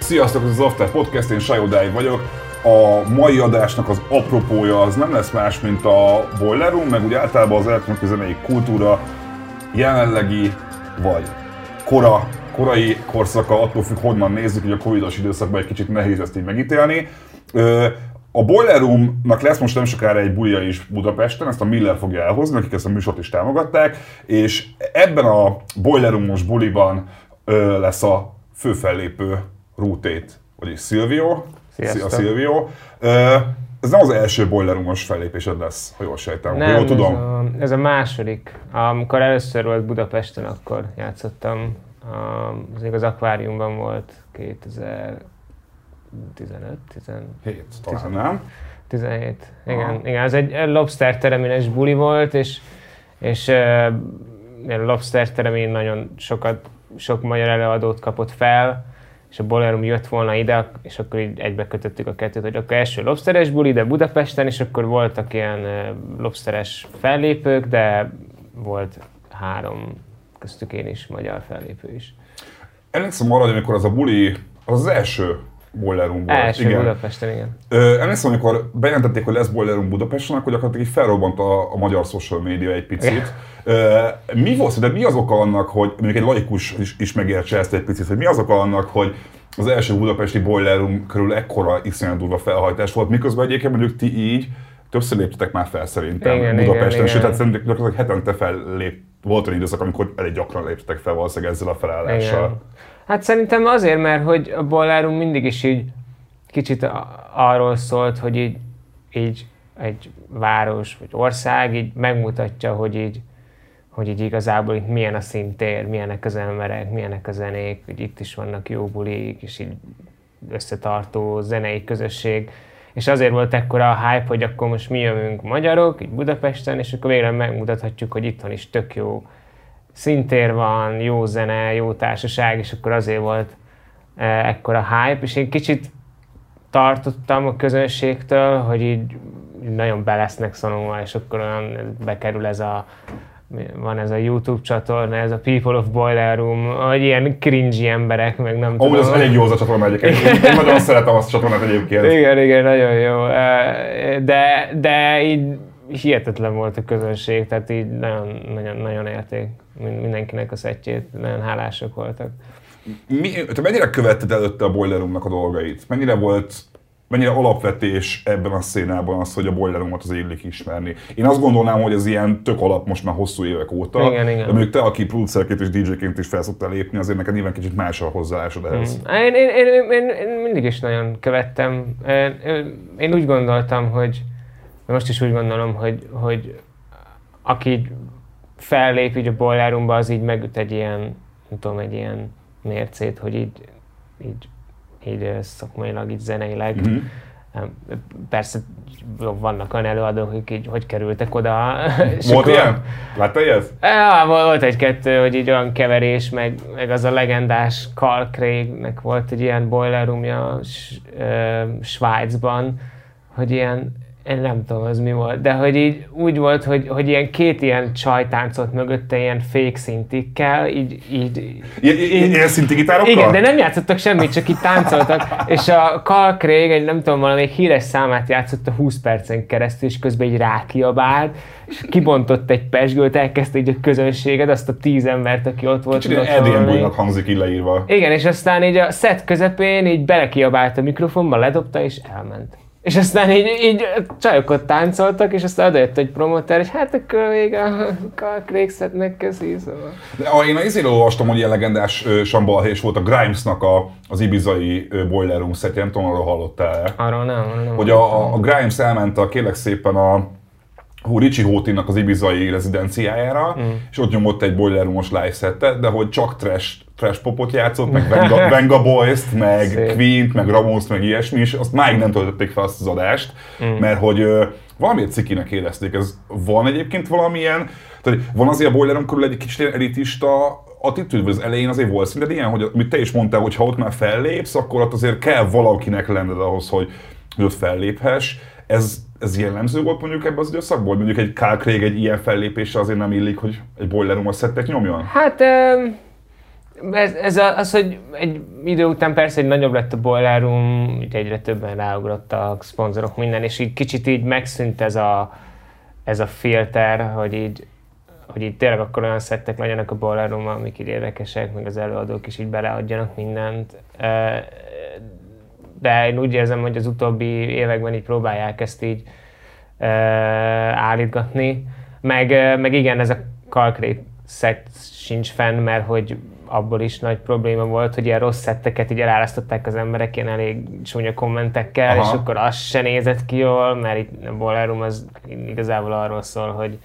Sziasztok, ez az After Podcast, én Sajodály vagyok. A mai adásnak az apropója az nem lesz más, mint a Boiler Room, meg úgy általában az elektronikai zenei kultúra jelenlegi vagy kora, korai korszaka, attól függ, honnan nézzük, hogy a covidos időszakban egy kicsit nehéz ezt így megítélni. A Boiler Roomnak lesz most nem sokára egy bulja is Budapesten, ezt a Miller fogja elhozni, akik ezt a műsort is támogatták, és ebben a Boiler Roomos buliban lesz a főfellépő Rútét, vagyis Silvio. Sziasztok. Szia Silvio. Ez nem az első Boiler Roomos fellépésed lesz, ha jól sejtem. Nem, jól ez tudom. a, ez a második. Amikor először volt Budapesten, akkor játszottam. Az még az akváriumban volt 2015, 10, Hét, talán nem. 17. Igen, Aha. igen, ez egy lobster teremines buli volt, és, és uh, lobster teremin nagyon sokat, sok magyar előadót kapott fel, és a Bolerum jött volna ide, és akkor így egybe kötöttük a kettőt, hogy akkor első lobsteres buli, de Budapesten, és akkor voltak ilyen lobsteres fellépők, de volt három, köztük én is, magyar fellépő is. Emlékszem arra, hogy amikor az a buli, az az első Boiler Room volt. Első igen. Budapesten, igen. Ö, emlékszem, amikor bejelentették, hogy lesz Boiler Room Budapesten, akkor gyakorlatilag felrobbant a, a magyar social média egy picit. Ö, mi volt, de mi az oka annak, hogy mondjuk egy laikus is, is megértse ezt egy picit, hogy mi az oka annak, hogy az első budapesti Boiler Room körül ekkora iszonyat durva felhajtás volt, miközben egyébként mondjuk ti így többször léptetek már fel szerintem Igen, Budapesten, igen, sőt, igen. hát szerintem gyakorlatilag hetente fellép, volt olyan időszak, amikor elég gyakran léptetek fel valószínűleg ezzel a felállással. Igen. Hát szerintem azért, mert hogy a Bollárum mindig is így kicsit arról szólt, hogy így, így egy város vagy ország így megmutatja, hogy így, hogy így igazából itt milyen a szintér, milyenek az emberek, milyenek a zenék, hogy itt is vannak jó bulik, és így összetartó zenei közösség. És azért volt ekkora a hype, hogy akkor most mi jövünk magyarok, így Budapesten, és akkor végre megmutathatjuk, hogy itthon is tök jó szintér van, jó zene, jó társaság, és akkor azért volt eh, ekkora hype, és én kicsit tartottam a közönségtől, hogy így nagyon be lesznek szorulva, és akkor olyan bekerül ez a van ez a YouTube csatorna, ez a People of Boiler Room, hogy ilyen cringy emberek, meg nem az tudom. elég jó az a csatorna egyébként. Én, én nagyon szeretem azt a csatornát egyébként. Igen, igen, nagyon jó. Eh, De, de így hihetetlen volt a közönség, tehát így nagyon, nagyon, nagyon érték Min- mindenkinek a szettjét, nagyon hálások voltak. Mi, te mennyire követted előtte a Boiler a dolgait? Mennyire volt, mennyire alapvetés ebben a szénában az, hogy a Boiler Roomot az illik ismerni? Én azt gondolnám, hogy ez ilyen tök alap most már hosszú évek óta. Igen, igen. De mondjuk te, aki producerként és DJ-ként is felszoktál lépni, azért neked nyilván kicsit más a hozzáállásod ehhez. Én, én, én, én, én mindig is nagyon követtem. Én, én úgy gondoltam, hogy most is úgy gondolom, hogy, hogy aki fellép így a Boiler Roomba, az így megüt egy ilyen, nem tudom, egy ilyen mércét, hogy így, így, így szakmailag, így zeneileg. Mhm. Persze vannak olyan előadók, akik így hogy kerültek oda. Volt ilyen? Láttál ilyet? Ja, volt egy-kettő, hogy így olyan keverés, meg, meg az a legendás Carl Craignek volt egy ilyen boiler roomja S- ö, Svájcban, hogy ilyen, én nem tudom, az mi volt, de hogy így úgy volt, hogy, hogy ilyen két ilyen csaj táncolt mögötte ilyen fake szintikkel, így, így, Ilyen, ilyen, ilyen szinti gitárokkal? igen, de nem játszottak semmit, csak itt táncoltak. És a Carl Craig egy nem tudom, valami híres számát játszott a 20 percen keresztül, és közben egy rákiabált, és kibontott egy pesgőt, elkezdte így a közönséget, azt a tíz embert, aki ott volt. Kicsit bújnak hangzik így leírva. Igen, és aztán így a set közepén így belekiabált a mikrofonba, ledobta, és elment. És aztán így, így csajok ott táncoltak, és aztán odajött egy promóter, és hát akkor még a Carl Craig setnek köszi, szóval. De, ah, én az izéről olvastam, hogy ilyen legendás sambalhés volt a Grimesnak a, az ibizai Boiler Room szetje, nem tudom, arról hallottál-e? Arról nem, nem. hogy a, a, a Grimes elment a kérlek szépen a hú, Richie Houghtonnak az ibizai rezidenciájára, mm. és ott nyomott egy Boiler Room-os live settet, de hogy csak trash, trash popot játszott, meg Venga, Venga Boys-t, meg Szép. Queen-t, meg Ramones, meg ilyesmi, és azt máig nem töltötték fel azt az adást, mm. mert hogy ö, valamiért cikinek érezték. Ez van egyébként valamilyen, tehát van azért a Boiler Room körül egy kicsit elitista attitűd, az elején azért volt szinte ilyen, hogy amit te is mondtál, hogy ha ott már fellépsz, akkor ott azért kell valakinek lenned ahhoz, hogy, hogy ott felléphess. Ez ez jellemző volt mondjuk ebben az időszakból? Mondjuk egy Craig egy ilyen fellépése azért nem illik, hogy egy Boiler Room nyomjon? Hát ez, ez az, hogy egy idő után persze egy nagyobb lett a Boiler Room, így egyre többen ráugrottak, szponzorok, minden, és így kicsit így megszűnt ez a, ez a filter, hogy így, hogy így tényleg akkor olyan szettek legyenek a Boiler Room, amik így érdekesek, meg az előadók is így beleadjanak mindent. De én úgy érzem, hogy az utóbbi években így próbálják ezt így állítgatni. Meg, meg igen, ez a Calcrate szett sincs fenn, mert hogy abból is nagy probléma volt, hogy ilyen rossz szetteket így elárasztották az emberek ilyen elég csúnya kommentekkel, Aha. és akkor az se nézett ki jól, mert itt a Ballroom az igazából arról szól, hogy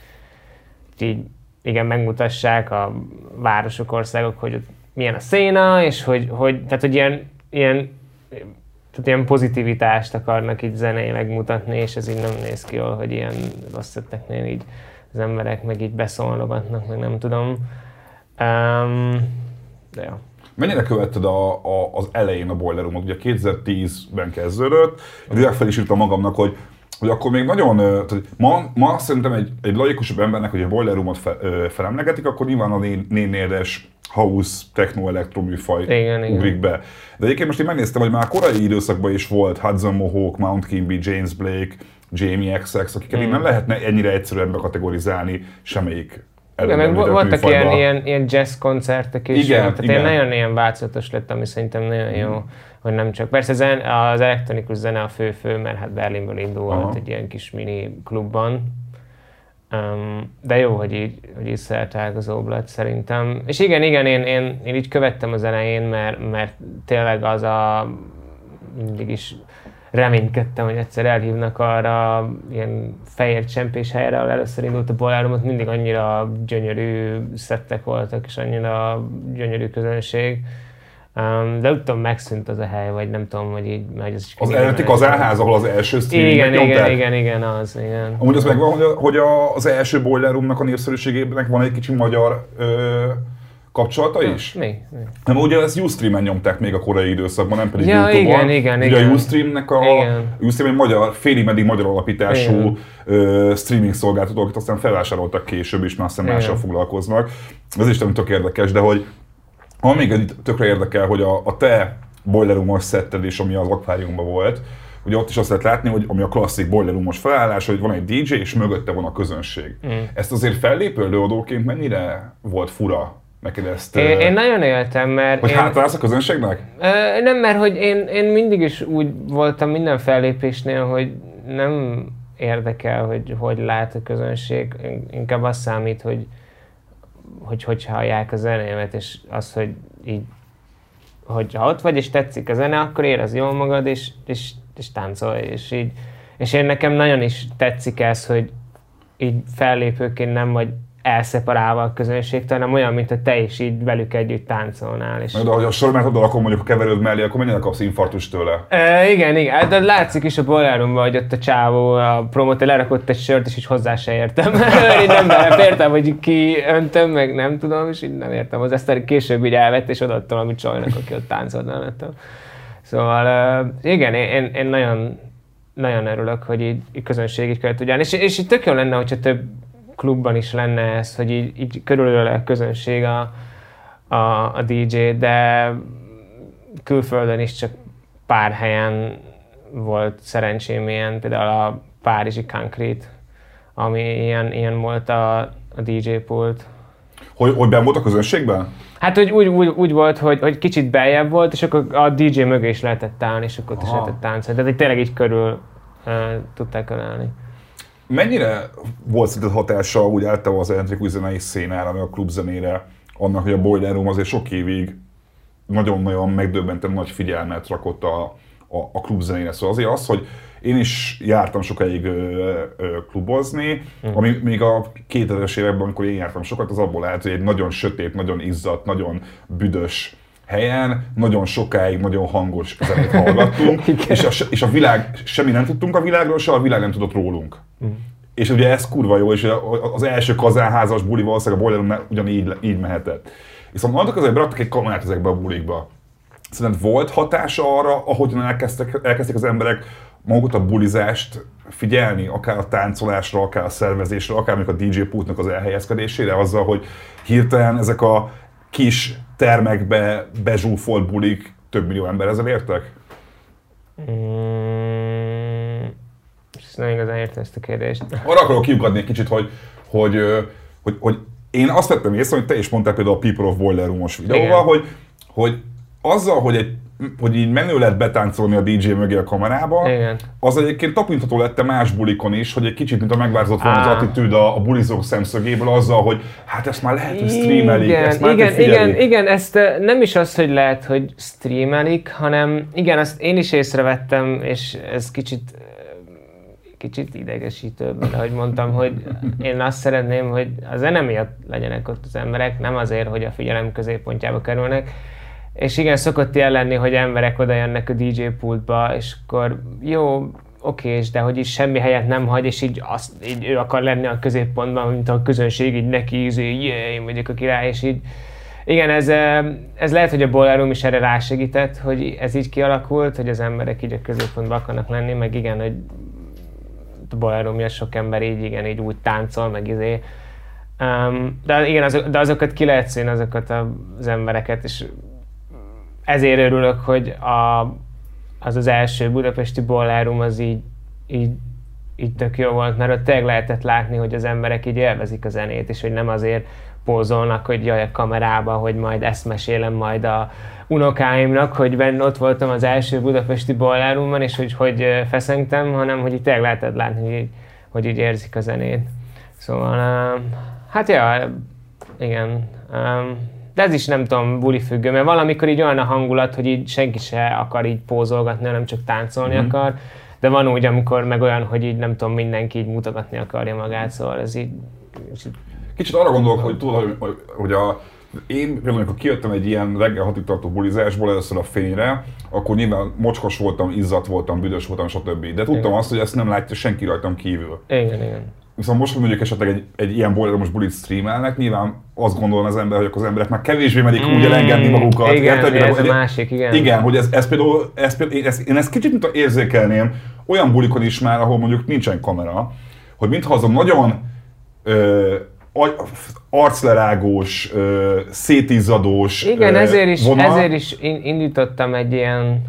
így igen, megmutassák a városok, országok, hogy milyen a széna, és hogy, hogy tehát, hogy ilyen, ilyen tehát ilyen pozitivitást akarnak itt zeneileg mutatni, és ez így nem néz ki jól, hogy ilyen rossz szetteknél így az emberek meg így beszólnogatnak, meg nem tudom. Um, de ja. Mennyire követted a, a, az elején a Boiler Room-ot? Ugye 2010-ben kezdődött, direkt fel is írtam magamnak, hogy hogy akkor még nagyon, tehát ma, ma szerintem egy, egy laikusabb embernek, hogy a Boiler Room-ot fe, felemlegetik, akkor nyilván a nénéres house, techno, elektroműfaj ugrik be. De egyébként most én megnéztem, hogy már korai időszakban is volt Hudson Mohawk, Mount Kimby, James Blake, Jamie XX, akiket mm. nem lehetne ennyire egyszerűen bekategorizálni semmelyik igen, meg voltak ilyen, ilyen, ilyen jazz koncertek is, igen, tehát igen. én nagyon ilyen változatos lett, ami szerintem nagyon jó, mm. hogy nem csak. Persze zen, az elektronikus zene a fő-fő, mert hát Berlinből indult Aha. egy ilyen kis mini klubban, um, de jó, hogy így, hogy így szertágazóbb lett szerintem. És igen, igen, én, én, én így követtem az elején, mert, mert tényleg az a mindig is reménykedtem, hogy egyszer elhívnak arra ilyen fehér csempés helyre, ahol először indult a boláromot, mindig annyira gyönyörű szettek voltak, és annyira gyönyörű közönség. Um, de úgy tudom, megszűnt az a hely, vagy nem tudom, hogy így megy. Az, az eredeti kazánház, ahol az első streaming igen, igen, igen, igen, az, igen. Amúgy az megvan, hogy, hogy az első Boiler Roomnak a népszerűségében van egy kicsi magyar ö, kapcsolata is? Mi? mi? Nem, ugye ezt Ustream-en nyomták még a korai időszakban, nem pedig ja, Youtube-on. igen, igen, ugye igen. a Ustream-nek a, igen. Ustream egy magyar, félig meddig magyar alapítású ö, streaming szolgáltató, akit aztán felvásároltak később, és már mással foglalkoznak. Ez is nem tök érdekes, de hogy ami még tökre érdekel, hogy a, a te boiler room szetted és ami az akváriumban volt, ugye ott is azt lehet látni, hogy ami a klasszik boiler room felállás, hogy van egy DJ, és mögötte van a közönség. Mm. Ezt azért fellépő előadóként mennyire volt fura neked ezt... Én, én nagyon éltem, mert... Hogy én, hátrálsz a közönségnek? Ö, nem, mert hogy én, én mindig is úgy voltam minden fellépésnél, hogy nem érdekel, hogy hogy lát a közönség, inkább az számít, hogy hogy, hogy hallják a zenémet, és az, hogy így hogy ha ott vagy és tetszik a zene, akkor érez jól magad, és, és, és táncolj, és így. És én nekem nagyon is tetszik ez, hogy így fellépőként nem vagy elszeparálva a közönségtől, hanem olyan, mint a te is így velük együtt táncolnál. És... De ha a sormentodon akkor mondjuk a keverőd mellé, akkor mennyire kapsz infartus tőle? E, igen, igen. De látszik is a bolárumban, hogy ott a csávó, a promóter lerakott egy sört, és így hozzá se értem. így nem nem értem, hogy ki öntöm, meg nem tudom, és így nem értem. Az ezt később így elvett, és odaadta valami csajnak, aki ott táncolt mellettem. Szóval igen, én, én nagyon, nagyon örülök, hogy így, így közönség így kellett ugyan. És, és így tök jó lenne, hogyha több klubban is lenne ez, hogy így, így körülöle a közönség a, a, a DJ, de külföldön is csak pár helyen volt szerencsém ilyen, például a Párizsi Concrete, ami ilyen, ilyen volt a, a DJ pult. Hogy, hogy ben volt a közönségben? Hát hogy úgy, úgy, úgy volt, hogy, hogy kicsit beljebb volt, és akkor a DJ mögé is lehetett állni, és akkor ott is lehetett táncolni. Tehát tényleg így körül uh, tudták ölelni. Mennyire volt szerinted hatása úgy általában az elektrikus zenei szénára, meg a klubzenére, annak, hogy a Boiler Room azért sok évig nagyon-nagyon megdöbbenten nagy figyelmet rakott a, a, a klubzenére. Szóval azért az, hogy én is jártam sokáig ö, ö, klubozni, mm. ami még a 2000-es években, amikor én jártam sokat, az abból állt, hogy egy nagyon sötét, nagyon izzadt, nagyon büdös helyen nagyon sokáig nagyon hangos zenét hallgattunk, és, a, és a világ, semmi nem tudtunk a világról, se a világ nem tudott rólunk. Mm. És ugye ez kurva jó, és az első kazánházas buli valószínűleg a Boiler ugyanígy így mehetett. Viszont annak azért beraktak egy kamerát ezekbe a bulikba. Szerintem volt hatása arra, ahogyan elkezdtek, elkezdtek az emberek magukat a bulizást figyelni, akár a táncolásra, akár a szervezésre, akár még a DJ pultnak az elhelyezkedésére, azzal, hogy hirtelen ezek a kis termekbe bezsúfolt bulik több millió ember ezzel értek? Mm, nem igazán értem ezt a kérdést. Arra akarok kiukadni egy kicsit, hogy, hogy, hogy, hogy én azt vettem észre, hogy te is mondtál például a People of Boiler Room-os videóval, hogy, hogy azzal, hogy egy hogy így menő lett betáncolni a DJ mögé a kamerába, Igen. az egyébként tapintható lett más bulikon is, hogy egy kicsit, mint a megváltozott volna az attitűd a, a bulizók szemszögéből azzal, hogy hát ezt már lehet, hogy streamelik, igen, ezt már igen, hogy igen, igen, ezt eh, nem is az, hogy lehet, hogy streamelik, hanem igen, azt én is észrevettem, és ez kicsit eh, kicsit idegesítő, mert ahogy mondtam, hogy én azt szeretném, hogy a zene miatt legyenek ott az emberek, nem azért, hogy a figyelem középpontjába kerülnek. És igen, szokott ilyen lenni, hogy emberek oda jönnek a DJ pultba, és akkor jó, oké, és de hogy is semmi helyet nem hagy, és így, azt, így ő akar lenni a középpontban, mint a közönség, így neki, izé, yeah, én vagyok a király, és így igen, ez, ez lehet, hogy a Ballroom is erre rásegített, hogy ez így kialakult, hogy az emberek így a középpontban akarnak lenni, meg igen, hogy a miatt sok ember így, igen, így úgy táncol, meg izé. Um, de igen, azok, de azokat ki lehet színni, azokat az embereket, és ezért örülök, hogy a, az az első budapesti Ballroom az így, így, így tök jó volt, mert ott tényleg lehetett látni, hogy az emberek így élvezik a zenét, és hogy nem azért pózolnak, hogy jaj a kamerába, hogy majd ezt mesélem majd a unokáimnak, hogy benne ott voltam az első budapesti Ballroomban, és hogy, hogy feszengtem, hanem hogy így tényleg lehetett látni, hogy hogy így érzik a zenét. Szóval, hát ja, igen. De ez is nem tudom, buli függő, mert valamikor így olyan a hangulat, hogy így senki se akar így pózolgatni, hanem csak táncolni mm. akar. De van úgy, amikor meg olyan, hogy így nem tudom, mindenki így mutogatni akarja magát, szóval ez így... Kicsit arra gondolok, hogy tudod, hogy, hogy a, én például, amikor kijöttem egy ilyen reggel hatig tartó bulizásból először a fényre, akkor nyilván mocskos voltam, izzadt voltam, büdös voltam, stb. De tudtam Igen. azt, hogy ezt nem látja senki rajtam kívül. Igen, igen. Viszont most, hogy mondjuk esetleg egy, egy ilyen boileromos bulit streamelnek, nyilván azt gondolna az ember, hogy akkor az emberek már kevésbé merik úgy elengedni magukat. Mm, Igen, Érted? ez Hogy- másik, igen. Igen, hogy ez, ez például, ez például én, ezt, én ezt kicsit mint érzékelném olyan bulikon is már, ahol mondjuk nincsen kamera, hogy mintha az a nagyon ö, arclerágós, ö, szétizzadós Igen, ö, ezért is, vonal. ezért is in- indítottam egy ilyen,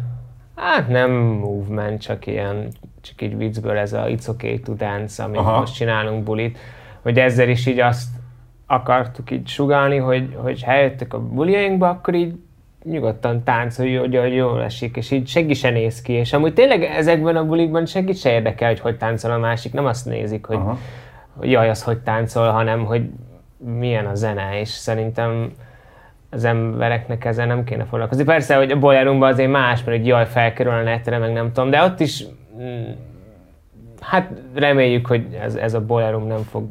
hát nem movement, csak ilyen, csak így viccből ez a It's Okay to Dance, amit Aha. most csinálunk bulit, hogy ezzel is így azt akartuk így sugalni, hogy, hogy ha eljöttek a buliainkba, akkor így nyugodtan táncolj, hogy, hogy jól esik, és így senki se néz ki, és amúgy tényleg ezekben a bulikban senki se érdekel, hogy hogy táncol a másik, nem azt nézik, hogy, Aha. hogy jaj, az hogy táncol, hanem hogy milyen a zene, és szerintem az embereknek ezzel nem kéne foglalkozni. Persze, hogy a boilerumban azért más, mert hogy jaj, felkerül a netre, meg nem tudom, de ott is hát reméljük, hogy ez, ez a boilerum nem fog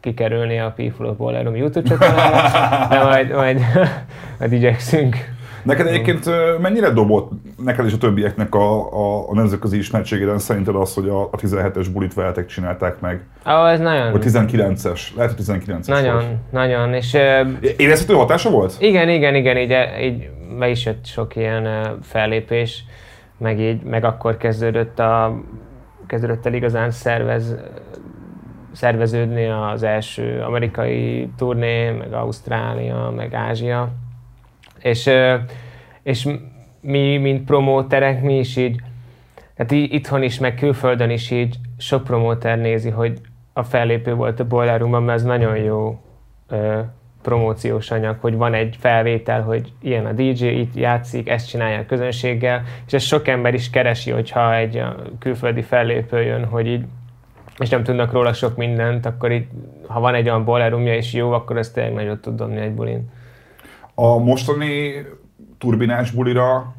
kikerülni a People of Boilerum YouTube csatornára, de majd, majd, majd igyekszünk. Neked egyébként mennyire dobott neked és a többieknek a, a, a nemzetközi ismertségére szerinted az, hogy a, a 17-es bulit veletek csinálták meg? Ó, ez nagyon, Vagy 19-es? Lehet, hogy 19-es nagyon, volt. nagyon, és ö, Érezhető hatása volt? Igen, igen, igen, így, így be is jött sok ilyen ö, fellépés, meg így, meg akkor kezdődött a, kezdődött el igazán szervez, szerveződni az első amerikai turné, meg Ausztrália, meg Ázsia. És, és mi, mint promóterek, mi is így, hát itthon is, meg külföldön is így sok promóter nézi, hogy a fellépő volt a Boiler mert ez nagyon jó promóciós anyag, hogy van egy felvétel, hogy ilyen a DJ, itt játszik, ezt csinálja a közönséggel, és ezt sok ember is keresi, hogyha egy külföldi fellépő jön, hogy így és nem tudnak róla sok mindent, akkor így, ha van egy olyan boilerumja és jó, akkor ezt tényleg nagyot tud dobni egy bulin. A mostani turbinás bulira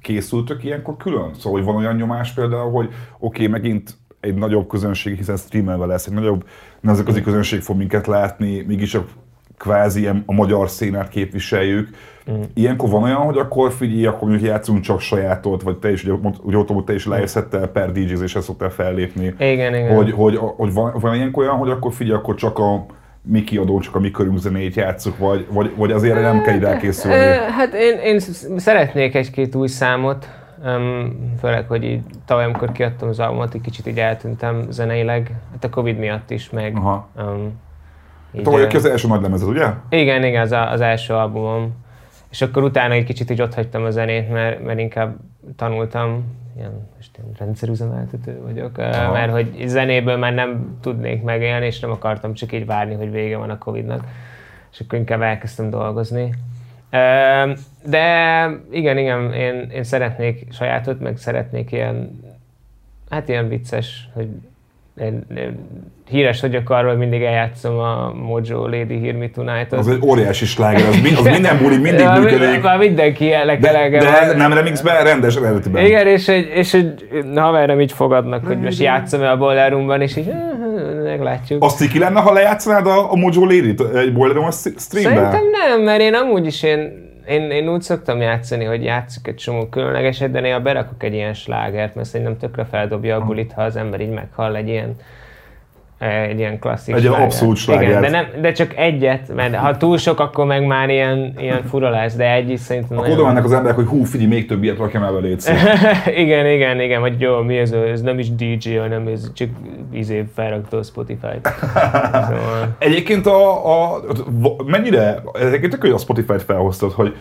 készültök ilyenkor külön? Szóval, hogy van olyan nyomás például, hogy oké, okay, megint egy nagyobb közönség, hiszen streamelve lesz, egy nagyobb nemzetközi közönség fog minket látni, mégis a kvázi a magyar szénát képviseljük. Mm. Ilyenkor van olyan, hogy akkor figyelj, akkor mondjuk játszunk csak sajátot, vagy te is, ugye, ugye ott hogy te is leérszedtel per DJ-zésre szoktál fellépni. Igen, igen. Hogy, hogy, hogy van, van ilyenkor olyan, hogy akkor figyelj, akkor csak a mi kiadó, csak a mi körünk zenét játszuk, vagy, vagy, vagy azért nem kell ide elkészülni. Ö, Hát én, én sz- szeretnék egy-két új számot, Um, főleg, hogy így tavaly, amikor kiadtam az albumot, egy kicsit így eltűntem zeneileg, hát a Covid miatt is, meg Aha. um, így, Tavaly ki az első nagy lemezed, ugye? igen, igen, az, a, az első albumom. És akkor utána egy kicsit így ott hagytam a zenét, mert, mert inkább tanultam, ilyen, most ilyen rendszerüzemeltető vagyok. Aha. mert hogy zenéből már nem tudnék megélni, és nem akartam csak így várni, hogy vége van a Covid-nak. És akkor inkább elkezdtem dolgozni. De igen, igen, én, én szeretnék sajátot, meg szeretnék ilyen, hát ilyen vicces, hogy én, én híres vagyok arról, hogy mindig eljátszom a Mojo Lady Hear Me Tonight-ot. Az egy óriási sláger, az, mi- az minden buli mindig Ja, működik. Már mindenki De, elekelege de van. nem remixben, rendes eredetiben. Igen, és hogy, és hogy haverem így fogadnak, hogy most játszom-e a Boiler Roomban, és így "Ah, meglátjuk. Az ciki lenne, ha lejátszanád a, a Mojo Lady-t egy Boiler Room streamben? Szerintem nem, mert én amúgy is én, én, én úgy szoktam játszani, hogy játszok egy csomó különlegeset, de néha berakok egy ilyen slágert, mert szerintem tökre feldobja a bulit, ha az ember így meghall egy ilyen egy ilyen klasszik Egy abszolút slágert. Igen, de, nem, de csak egyet, mert ha túl sok, akkor meg már ilyen, ilyen fura lesz, de egy is szerintem Akkor oda mennek az emberek, hogy hú, figyelj, még több ilyet rakjam el szíves. igen, igen, igen, hogy jó, mi ez, ez nem is DJ, hanem ez csak izé felraktó Spotify-t. Szóval, Egyébként a, a, mennyire, egyébként tök, hogy a Spotify-t felhoztad, hogy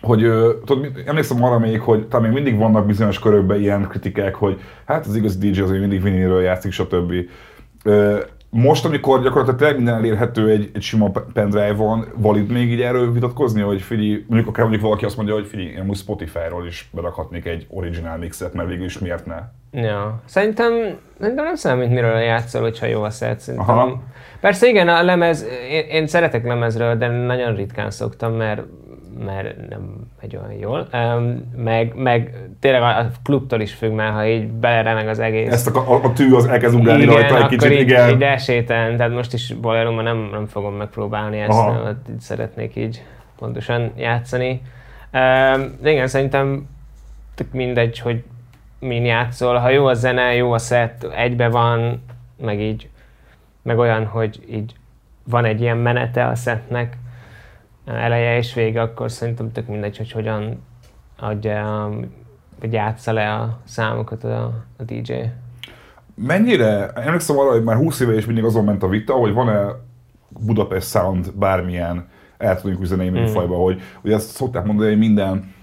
hogy tudod, emlékszem arra még, hogy talán még mindig vannak bizonyos körökben ilyen kritikák, hogy hát az igazi DJ az még mindig vinilről játszik, stb. Most, amikor gyakorlatilag tényleg minden elérhető egy, egy sima pe- pendrive-on, valid még így erről vitatkozni, hogy figyelj, mondjuk akár mondjuk valaki azt mondja, hogy figyelj, én most Spotify-ról is berakhatnék egy original mixet, mert végül is miért ne? ja. Szerintem, szerintem nem számít, miről játszol, hogyha jó a. Szerintem. Aha. Persze igen, a lemez, én, én, szeretek lemezről, de nagyon ritkán szoktam, mert mert nem megy olyan jól. Meg, meg tényleg a klubtól is függ, mert ha így beleremeg az egész. Ezt a, a, a tű az elkezd ugrálni igen, rajta egy akkor kicsit, így, igen. így elsétálni, tehát most is Bolerumban nem, nem fogom megpróbálni ezt, Aha. mert így szeretnék így pontosan játszani. De igen, szerintem tök mindegy, hogy min játszol. Ha jó a zene, jó a set, egybe van, meg így, meg olyan, hogy így van egy ilyen menete a setnek, eleje és vége, akkor szerintem tök mindegy, hogy hogyan adja, vagy játsza le a számokat a, a DJ. Mennyire, emlékszem arra, hogy már 20 éve is mindig azon ment a vita, hogy van-e Budapest Sound bármilyen elektronikus zenei Mm. műfajban, hogy ugye ezt szokták mondani, hogy minden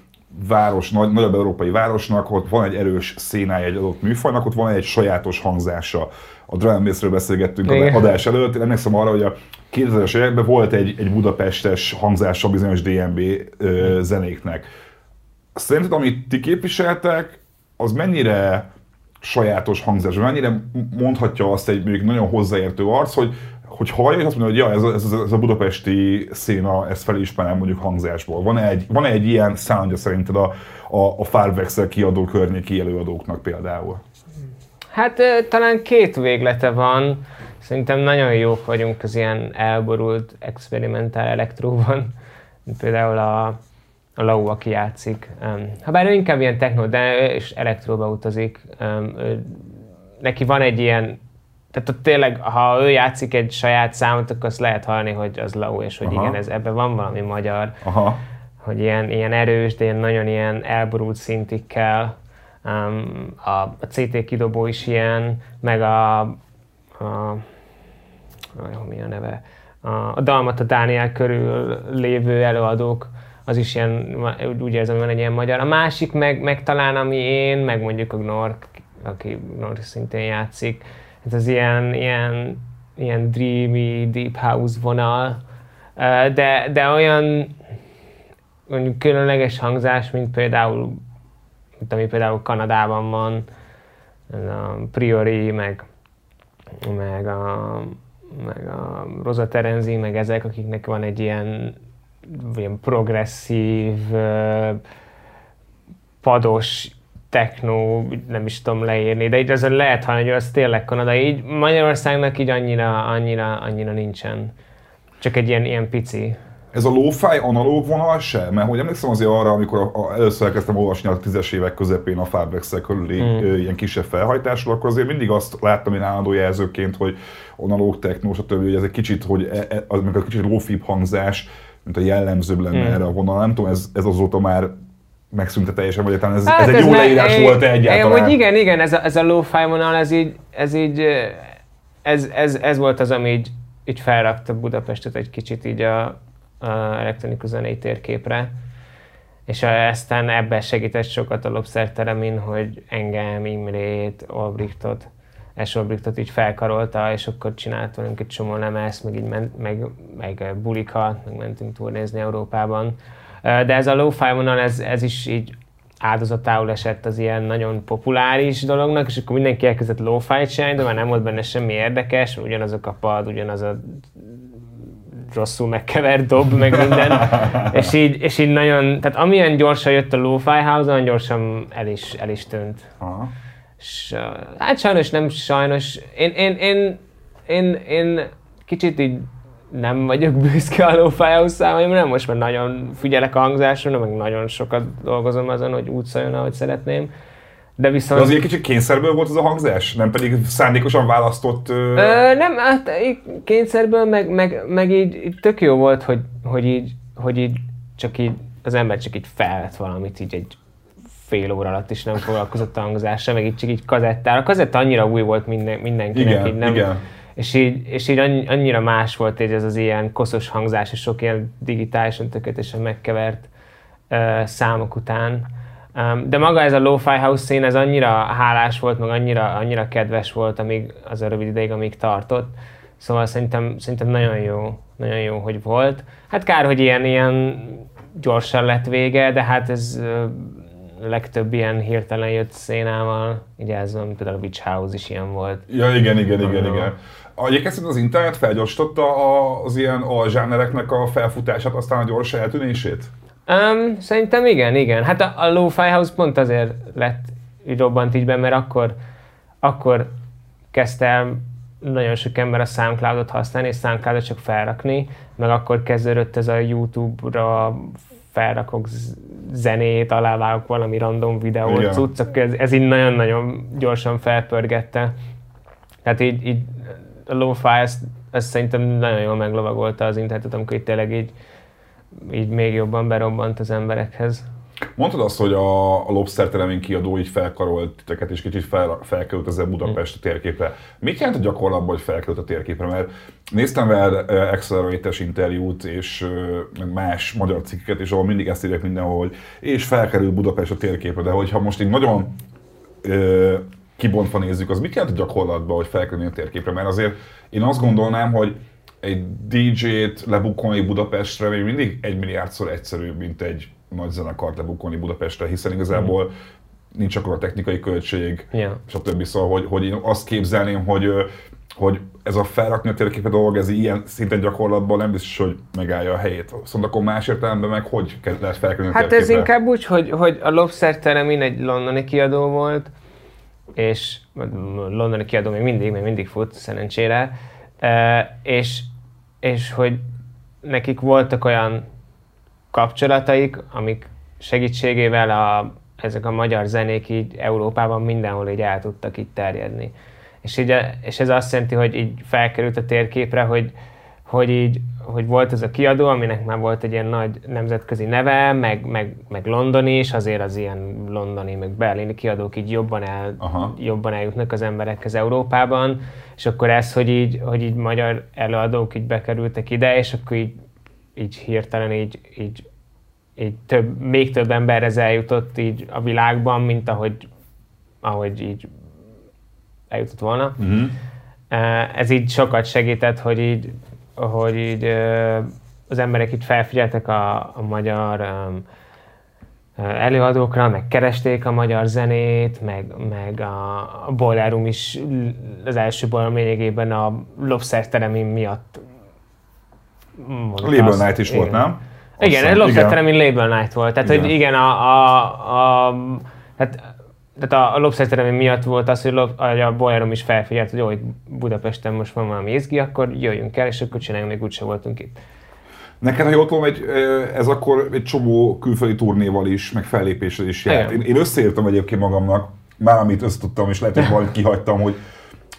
város, nagy, nagyobb európai városnak, ott van egy erős szénája egy adott műfajnak, ott van egy sajátos hangzása. A drum and bassről beszélgettünk Igen. a adás előtt, én emlékszem arra, hogy a 2000-es években volt egy, egy budapestes hangzása bizonyos DNB ö, zenéknek. Szerinted, amit ti képviseltek, az mennyire sajátos hangzás, mennyire mondhatja azt egy mondjuk nagyon hozzáértő arc, hogy, hogy hallja, és azt mondja, hogy ja, ez a, ez ez a budapesti széna, ezt felismerem mondjuk hangzásból. Van-e egy, van egy ilyen soundja szerinted a, a, a Farvex-el kiadó környéki előadóknak például? Hát talán két véglete van. Szerintem nagyon jók vagyunk az ilyen elborult, experimentál elektróban. Mint Például a, a Lau, aki játszik. Um, ha bár ő inkább ilyen techno, de is elektróba utazik. Neki van egy ilyen, tehát ott tényleg, ha ő játszik egy saját számot, akkor azt lehet hallani, hogy az Lau, és hogy Aha. igen, ez, ebben van valami magyar Aha. hogy ilyen, ilyen erős, de ilyen nagyon ilyen elborult. Um, a, a CT kidobó is ilyen, meg a, a olyan, mi a neve, a, a Dalmat a Dániel körül lévő előadók, az is ilyen, úgy- érzem, van egy ilyen magyar. A másik meg, meg talán, ami én, meg mondjuk a Gnork, aki Gnork szintén játszik, ez az ilyen, ilyen, ilyen dreamy, deep house vonal, de, de olyan mondjuk különleges hangzás, mint például, mint ami például Kanadában van, a Priori, meg, meg a, meg a Rosa Terenzi, meg ezek, akiknek van egy ilyen, ilyen progresszív, pados, techno, nem is tudom leírni, de így azon lehet hallani, hogy az tényleg Kanada. Így Magyarországnak így annyira, annyira, annyira nincsen. Csak egy ilyen, ilyen pici. Ez a lo-fi analóg vonal se? Mert hogy emlékszem azért arra, amikor a, a, először elkezdtem olvasni a tízes évek közepén a farbex körüli Mm. ö, ilyen kisebb felhajtásról, akkor azért mindig azt láttam én állandó jelzőként, hogy analóg, techno, stb., hogy ez egy kicsit, hogy e, e, az, amikor kicsit lofibb hangzás, mint a jellemzőbb lenne Mm. erre a vonal. Nem tudom, ez, ez azóta már megszűnte teljesen, vagy talán ez, hát ez, ez egy jó leírás volt egyáltalán? Hogy igen, igen, ez a, ez a low-fi vonal, ez így, ez így, ez, ez, ez volt az, ami így, így felrakta Budapestet egy kicsit így a, a elektronikus zenei térképre. És aztán ebben segített sokat a Lobszerteremin, hogy engem, Imrét, Olbrichtot, S. Olbrichtot így felkarolta, és akkor csinált velünk egy csomó lemez, meg így ment, meg, meg bulika, meg mentünk turnézni Európában. De ez a low-fi vonal, ez, ez is így áldozatául esett az ilyen nagyon populáris dolognak, és akkor mindenki elkezdett low-fi csinálni, de már nem volt benne semmi érdekes, ugyanazok a pad, ugyanaz a rosszul megkevert dob, meg minden. és, így, és így nagyon, tehát amilyen gyorsan jött a Lo-Fi House, olyan gyorsan el is, el is tűnt. Aha. És, hát sajnos nem sajnos. Én, én, én, én, én kicsit így nem vagyok büszke a Lo-Fi House számaimra, most már nagyon figyelek a hangzásra, meg nagyon sokat dolgozom azon, hogy úgy szóljon, ahogy szeretném. De viszont... De azért kicsit kényszerből volt az a hangzás? Nem pedig szándékosan választott... Ö... Ö, nem, hát kényszerből, meg, meg, meg így, így tök jó volt, hogy, hogy, így, hogy így csak így az ember csak így felvett valamit így egy fél óra alatt is nem foglalkozott a hangzással, meg így csak így kazettára. A kazetta annyira új volt minden, mindenkinek, igen, így nem, igen. És így, és így annyira más volt így ez az ilyen koszos hangzás, és sok ilyen digitálisan tökéletesen megkevert uh, számok után de maga ez a lo-fi house szín, ez annyira hálás volt, meg annyira, annyira kedves volt, amíg az a rövid ideig, amíg tartott. Szóval szerintem, szerintem nagyon jó, nagyon jó, hogy volt. Hát kár, hogy ilyen, ilyen gyorsan lett vége, de hát ez legtöbb ilyen hirtelen jött szénával, ugye ez van, például a Witch House is ilyen volt. Ja, igen, igen, igen, igen. Egyébként az internet felgyorsította az ilyen a zsánereknek a felfutását, aztán a gyors eltűnését? Um, szerintem igen, igen. Hát a, a Lo-Fi House pont azért lett így robbant így be, mert akkor, akkor kezdte el nagyon sok ember a Soundcloud-ot használni, és Soundcloud-ot csak felrakni, meg akkor kezdődött ez a YouTube-ra felrakok zenét, alávágok valami random videót, yeah. cuccok, ez, ez így nagyon-nagyon gyorsan felpörgette. Tehát így, így a lo-fi, ezt, ezt szerintem nagyon jól meglovagolta az internetet, amikor itt tényleg így így még jobban berobbant az emberekhez. Mondtad azt, hogy a, a Lobster Telemény kiadó így felkarolt titeket, és kicsit fel, felkerült ezzel Budapest a térképre. Mit jelent a gyakorlatban, hogy felkerült a térképre? Mert néztem vele accelerator interjút, és más magyar cikkeket, és ahol mindig ezt írják mindenhol, hogy és felkerült Budapest a térképre, de hogyha most így nagyon ö, kibontva nézzük, az mit jelent a gyakorlatban, hogy felkerülni a térképre? Mert azért én azt gondolnám, hogy egy DJ-t lebukolni Budapestre még mindig egy milliárdszor egyszerűbb, mint egy nagy zenekart lebukolni Budapestre, hiszen igazából mm. nincs akkor a technikai költség, yeah. stb. Szóval, hogy, hogy én azt képzelném, hogy, hogy ez a felrakni a térképet dolog, ez ilyen szinten gyakorlatban nem biztos, hogy megállja a helyét. Szóval akkor más értelemben meg hogy lehet felkerülni a Hát ez inkább úgy, hogy, hogy a Lobster Teremin egy londoni kiadó volt, és londoni kiadó még mindig, még mindig fut, szerencsére, és, és hogy nekik voltak olyan kapcsolataik, amik segítségével a, ezek a magyar zenék így Európában mindenhol így el tudtak így terjedni. És, így, és ez azt jelenti, hogy így felkerült a térképre, hogy, hogy így hogy volt ez a kiadó, aminek már volt egy ilyen nagy nemzetközi neve, meg, meg, meg londoni is, azért az ilyen londoni, meg berlini kiadók így jobban, el, jobban eljutnak az emberekhez Európában, és akkor ez, hogy így, hogy így magyar előadók így bekerültek ide, és akkor így, így hirtelen így, így, így több, még több emberhez eljutott így a világban, mint ahogy, ahogy így eljutott volna. Mm-hmm. Ez így sokat segített, hogy így hogy így az emberek itt felfigyeltek a, a magyar előadókra, meg keresték a magyar zenét, meg, meg a, a Boiler Room is az első Boiler lényegében a Lobster Teremin miatt Label Night is igen. volt, nem? Igen, Aztán, Lobster Teremin Label Night volt. Tehát, igen. hogy igen, a, a, a tehát tehát a, a lobszerterem miatt volt az, hogy, lob, a Bolyárom is felfigyelt, hogy jó, hogy Budapesten most van valami izgi, akkor jöjjünk el, és akkor csináljunk, még úgyse voltunk itt. Neked, ha jól tudom, egy, ez akkor egy csomó külföldi turnéval is, meg fellépéssel is járt. Én, én összeírtam egyébként magamnak, már amit összetudtam, és lehet, hogy majd kihagytam, hogy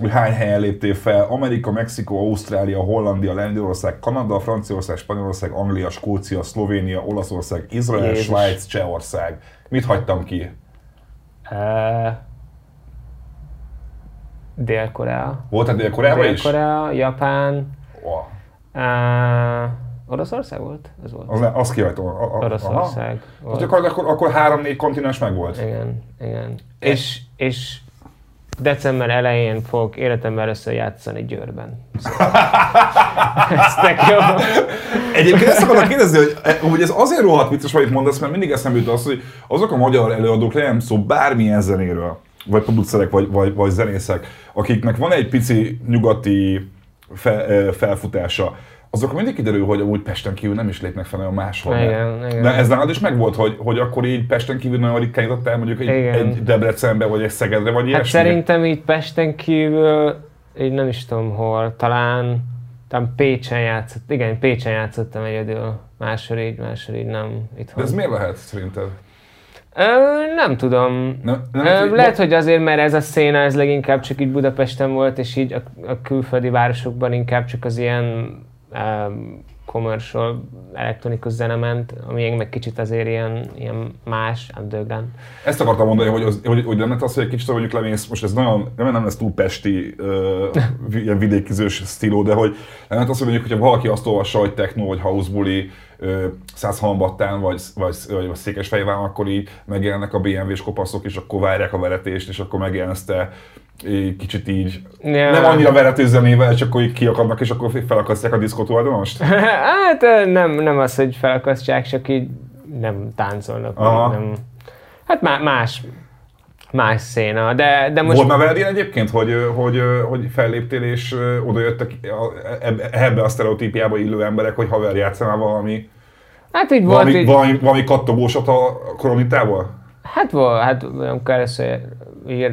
hogy hány helyen léptél fel, Amerika, Mexikó, Ausztrália, Hollandia, Lengyelország, Kanada, Franciaország, Spanyolország, Anglia, Skócia, Szlovénia, Olaszország, Izrael, Jézus. Svájc, Csehország. Mit hagytam ki? Dél-Korea. Volt egy Koreában is? Dél-Korea, Japán, Oh, uh, Oroszország volt? Ez volt. az, ne- azt kihagytam. A- a- aha. Oroszország Hát volt. akkor, akkor, akkor három-négy kontinens meg volt. Igen, igen. És, és december elején fogok életemben először játszani Győrben. Szóval. Ez tök jó. Egyébként ezt akartam kérdezni, hogy, hogy ez azért rohadt vicces, amit mondasz, mert mindig eszembe jut az, hogy azok a magyar előadók, legyen szó bármilyen zenéről, vagy producerek, vagy, vagy, vagy zenészek, akiknek van egy pici nyugati fe, ö, felfutása, azok mindig kiderül, hogy amúgy Pesten kívül nem is lépnek fel olyan máshol. Igen, igen. De ez nálad is megvolt, hogy, hogy akkor így Pesten kívül nagyon ritkán jutottál mondjuk egy, Igen. egy Debrecenbe, vagy egy Szegedre, vagy Hát ilyesmi? szerintem így Pesten kívül, így nem is tudom hol, talán, talán Pécsen játszott, igen, Pécsen játszottam egyedül, máshol így, máshol így nem De itthon. ez miért lehet szerinted? Ö, nem tudom. Nem- nem- Ö, lehet, hogy azért, mert ez a széna, ez leginkább csak így Budapesten volt, és így a, a külföldi városokban inkább csak az ilyen um, commercial elektronikus zene ment, ami meg kicsit azért ilyen, ilyen más, underground. Ezt akartam mondani, hogy, az, hogy, hogy nem lehet az, hogy egy kicsit mondjuk lemész, most ez nagyon, nem, nem lesz túl pesti, uh, ilyen vidékizős stíló, de hogy nem lehet az, hogy mondjuk, hogyha valaki azt olvassa, hogy techno vagy house buli, uh, Százhalombattán vagy, vagy, vagy, Székesfehérváron, akkor így megjelennek a BMW-s kopaszok, és akkor várják a veretést, és akkor megjelensz te kicsit így, Ja. nem annyira verető zenével, csak akkor kiakadnak, és akkor felakasztják a diszkó tulajdonost? hát nem, nem az, hogy felakasztják, csak így nem táncolnak. Aha. Nem. Hát má- más, más széna, de, de most... Volt már veled ilyen egyébként, hogy, hogy, hogy felléptél és oda jöttek ebbe a sztereotípiába illő emberek, hogy haver játszanál valami, Hát így volt, valami, így, valami, valami kattogósat a koronitával? Hát volt, hát először ír,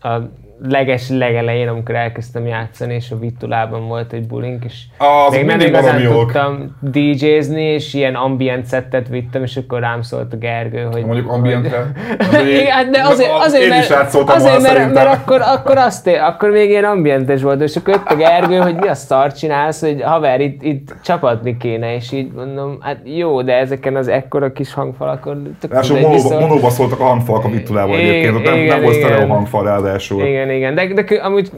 a leges legelején, amikor elkezdtem játszani, és a Vittulában volt egy bulink, és Az még nem igazán tudtam DJ-zni, és ilyen ambient szettet vittem, és akkor rám szólt a Gergő, hogy... Mondjuk ambientre. Hát de azért, azért, mert, azért volna mert, mert, akkor, akkor, azt, akkor még ilyen ambientes volt, és akkor jött a Gergő, hogy mi a szart csinálsz, hogy haver, itt, itt csapatni kéne, és így mondom, hát jó, de ezeken az ekkora kis hangfalakon Ráadásul mindegy, monóba, monóba szóltak a hangfalak a Vittulával egyébként, nem, nem volt sztereó hangfal ráadásul. Igen, igen, de, de kö- amúgy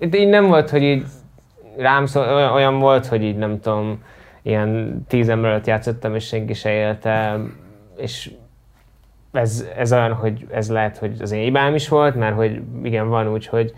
így nem volt, hogy így rám szól, olyan, volt, hogy így nem tudom, ilyen tíz ember előtt játszottam, és senki se élte, és ez, ez olyan, hogy ez lehet, hogy az én hibám is volt, mert hogy igen, van úgy, hogy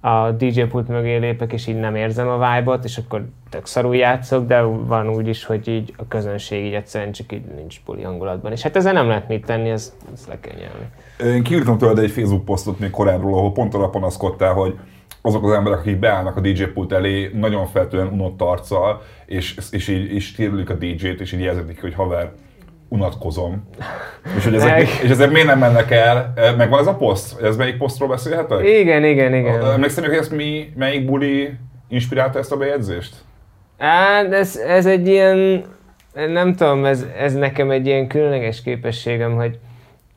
a DJ pult mögé lépek, és így nem érzem a vibe-ot, és akkor tök szarul játszok, de van úgy is, hogy így a közönség így egyszerűen csak így nincs buli hangulatban. És hát ezzel nem lehet mit tenni, ez, ez le kell nyelni. Én kiírtam tőled egy Facebook posztot még korábbról, ahol pont arra panaszkodtál, hogy azok az emberek, akik beállnak a DJ pult elé, nagyon feltűnően unott arccal, és, és így és térülik a DJ-t, és így jelzik neki, hogy haver, unatkozom. És, hogy ezek, és ezek miért nem mennek el? Megvan ez a poszt? Ez melyik posztról beszélhetek? Igen, igen, igen. Emlékszem, hogy ezt mi, melyik buli inspirálta ezt a bejegyzést? Hát ez, ez egy ilyen, nem tudom, ez, ez nekem egy ilyen különleges képességem, hogy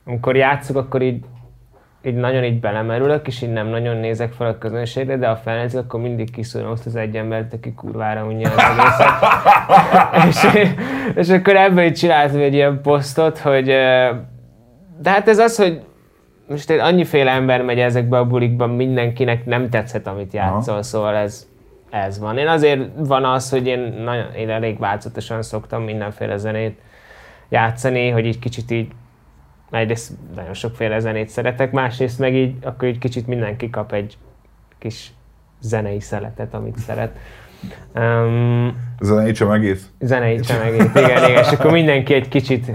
amikor játszok, akkor így, így nagyon így belemerülök, és így nem nagyon nézek fel a közönségre, de ha felnézek, akkor mindig kiszúrom azt az egy embert, aki kurvára unja az egészet. és, és akkor ebből így csináltam egy ilyen posztot, hogy de hát ez az, hogy most egy annyiféle ember megy ezekbe a bulikba, mindenkinek nem tetszett, amit játszol, szóval ez, ez van. Én azért van az, hogy én, nagyon, én elég változatosan szoktam mindenféle zenét játszani, hogy így kicsit így egyrészt nagyon sokféle zenét szeretek, másrészt meg így, akkor így kicsit mindenki kap egy kis zenei szeletet, amit szeret. Um, Zeneítsem egész. zenei csemegét, igen, igen, és akkor mindenki egy kicsit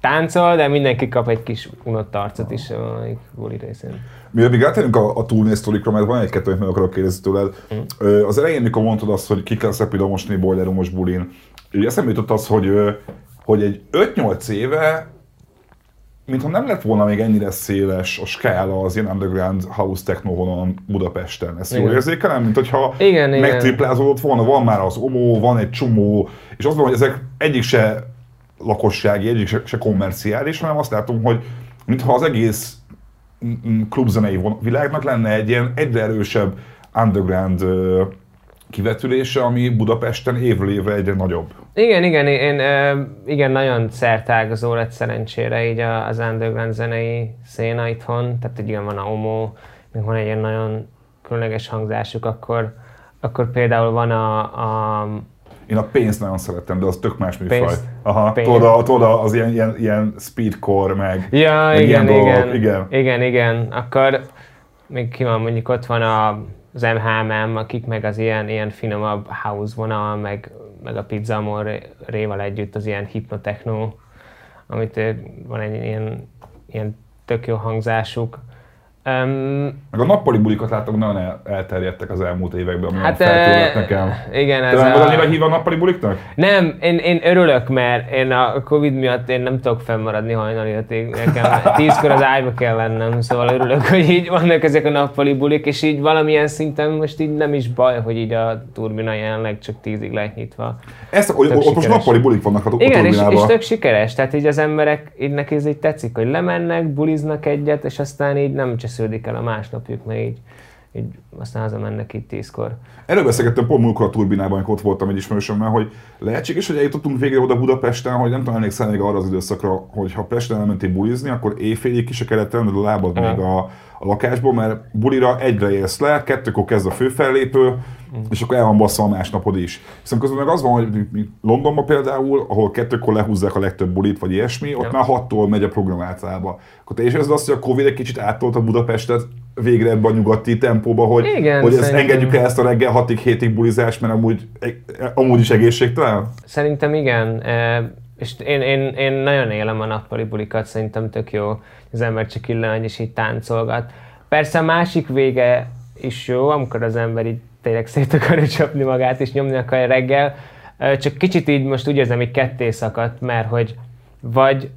táncol, de mindenki kap egy kis unott arcot is a buli részén. Mivel még átérünk a, a turné sztorikra, mert van egy-kettő, amit meg akarok kérdezni tőled. Ö, Az elején, mikor mondtad azt, hogy ki kell szepida mosni boiler roomos bulin, eszembe jutott az, hogy, hogy egy 5-8 éve mintha nem lett volna még ennyire széles a skála az ilyen underground house techno Budapesten. Ezt jól Igen. érzékelem, mint hogyha Igen, megtriplázódott volna, van már az OMO, van egy csomó, és azt mondom, hogy ezek egyik se lakossági, egyik se, se kommerciális, hanem azt látom, hogy mintha az egész klubzenei világnak lenne egy ilyen egyre erősebb underground kivetülése, ami Budapesten évről évre egyre nagyobb. Igen, igen, én, igen, nagyon szertágazó lett szerencsére így az underground zenei széna itthon, tehát igen, van a Omo, még van egy ilyen nagyon különleges hangzásuk, akkor, akkor például van a, a Én a pénzt nagyon szerettem, de az tök más műfaj. Pénzt? Aha, Pénz. tudod, a- tudod, az ilyen, ilyen, ilyen speedcore, meg, Ja, meg igen, ilyen igen, dolgok, igen. igen, igen. Akkor még ki van, mondjuk ott van a, az MHMM, akik meg az ilyen, ilyen finomabb house vonal, meg, meg a Pizza Amor réval együtt az ilyen hypnotechno, amit van egy ilyen, ilyen tök jó hangzásuk. Um, Meg a nappali bulikat láttam, nagyon el, elterjedtek az elmúlt években, ami hát feltűnött eh, nekem. igen, Te ez nem a... annyira hív a nappali buliknak? Nem, én, én örülök, mert én a Covid miatt én nem tudok fennmaradni hajnali ötig. Nekem tízkor az ágyba kell lennem, szóval örülök, hogy így vannak ezek a nappali bulik, és így valamilyen szinten most így nem is baj, hogy így a turbina jelenleg csak tízig lehet nyitva. Ezt, Tök ott most nappali bulik vannak a, a Igen, és, és tök sikeres, tehát így az emberek, így neki ez így tetszik, hogy lemennek, buliznak egyet, és aztán így nem csesződik el a másnapjuk, mert így, így aztán hazamennek így tízkor. Erről beszélgettem pont múltkor a turbinában, amikor ott voltam egy ismerősömmel, hogy lehetséges, hogy eljutottunk végre oda Budapesten, hogy nem tudom, emlékszel még arra az időszakra, hogy ha Pesten elmentél bulizni, akkor éjfélig ki se kellett tenned a lábad még a, a lakásból, mert bulira egyre érsz le, kettőkor kezd a főfellépő, és akkor el van bassza a másnapod is. Viszont közben meg az van, hogy Londonban például, ahol kettőkor lehúzzák a legtöbb bulit, vagy ilyesmi, ott Ja. már hattól megy a program általában. Akkor te is érzed azt, hogy a Covid egy kicsit áttolta Budapestet végre ebbe a nyugati tempóba, hogy, Igen, hogy ezt engedjük el ezt a reggel 6-ig, 7-ig bulizást, mert amúgy, amúgy is egészségtelen? Szerintem igen, eh, és én, én, én nagyon élem a nappali bulikat, szerintem tök jó, az ember csak illan és így táncolgat. Persze a másik vége is jó, amikor az ember így tényleg szét akarja csapni magát és nyomni akar reggel, csak kicsit így most úgy érzem, hogy ketté szakadt, mert hogy vagy,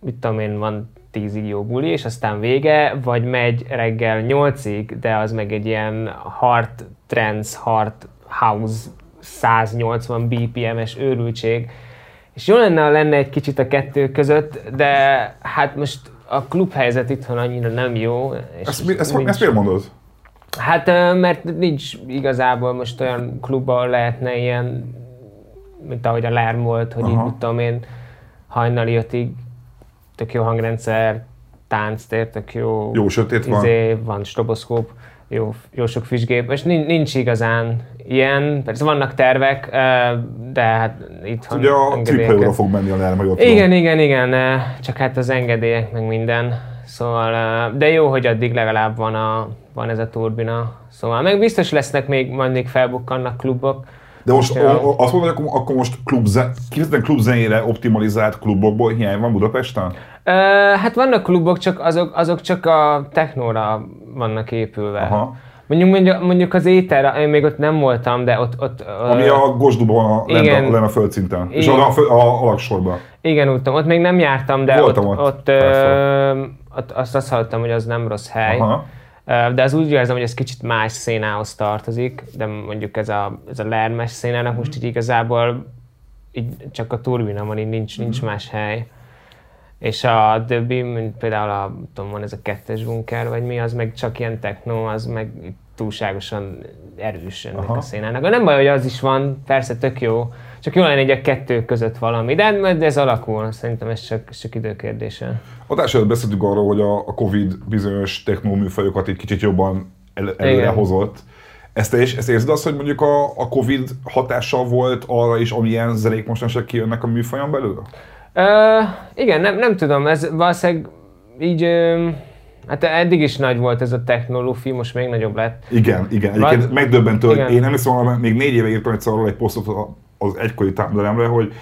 mit tudom én, van tízig jó buli, és aztán vége, vagy megy reggel nyolcig, de az meg egy ilyen hard trance, hard house 180 BPM-es őrültség. És jó lenne, ha lenne egy kicsit a kettő között, de hát most a klubhelyzet itthon annyira nem jó. És Ezt, mi, ezt, ezt miért mondod? Hát, mert nincs igazából most olyan klub, ahol lehetne ilyen, mint ahogy a Lerm volt, hogy így, Aha. mit tudom én, hajnali ötig tök jó hangrendszer, tánctér, tök jó, Jó sötét van. izé, van stroboszkóp, jó, jó sok füstgép, és nincs, nincs igazán ilyen, persze vannak tervek, de hát itthon Ugye a engedélyeket- triple fog menni a ott igen, igen, igen, csak hát az engedélyek, meg minden. Szóval, de jó, hogy addig legalább van, a, van ez a turbina. Szóval, meg biztos lesznek még, majd még felbukkannak klubok. De most o, azt mondod, hogy akkor, akkor most klubzen, kifejezetten klubzenére optimalizált klubokból hiány van Budapesten? Ö, hát vannak klubok, csak azok, azok csak a technóra vannak épülve. Aha. Mondjuk, mondjuk, mondjuk az éter, én még ott nem voltam, de ott... ott Ami ö, a Gosduban a, igen. a, lent a földszinten. És Igen. a, a, fő- a, alaksorban. Igen, úton. Ott még nem jártam, de Voltam ott, ott, ott, ö, ott azt, azt hallottam, hogy az nem rossz hely. Aha. De az úgy érzem, hogy ez kicsit más szénához tartozik, de mondjuk ez a, ez a lermes szénának most így igazából így csak a turbina van, így nincs, nincs más hely. És a többi, mint például a, tudom, van ez a kettes bunker, vagy mi, az meg csak ilyen techno, az meg túlságosan erős ennek Aha. a szénának. Nem baj, hogy az is van, persze tök jó, csak jó lenne így a kettő között valami, de, de ez alakul, szerintem ez csak, csak időkérdése. Adás előtt beszéltünk arról, hogy a, a Covid bizonyos technóműfajokat egy kicsit jobban el, előre Igen. hozott. Ezt is, ezt érzed azt, hogy mondjuk a, a Covid hatással volt arra is, amilyen zenék mostanság kijönnek a műfajon belül? Ö, igen, nem, nem tudom, ez valószínűleg így, ö, hát eddig is nagy volt ez a technolófi, most még nagyobb lett. Igen, igen. Egyébként Vagy- megdöbbentő, hogy én emlékszem, hogy még négy éve írtam egyszer arról egy posztot az egykori támdelemre, hogy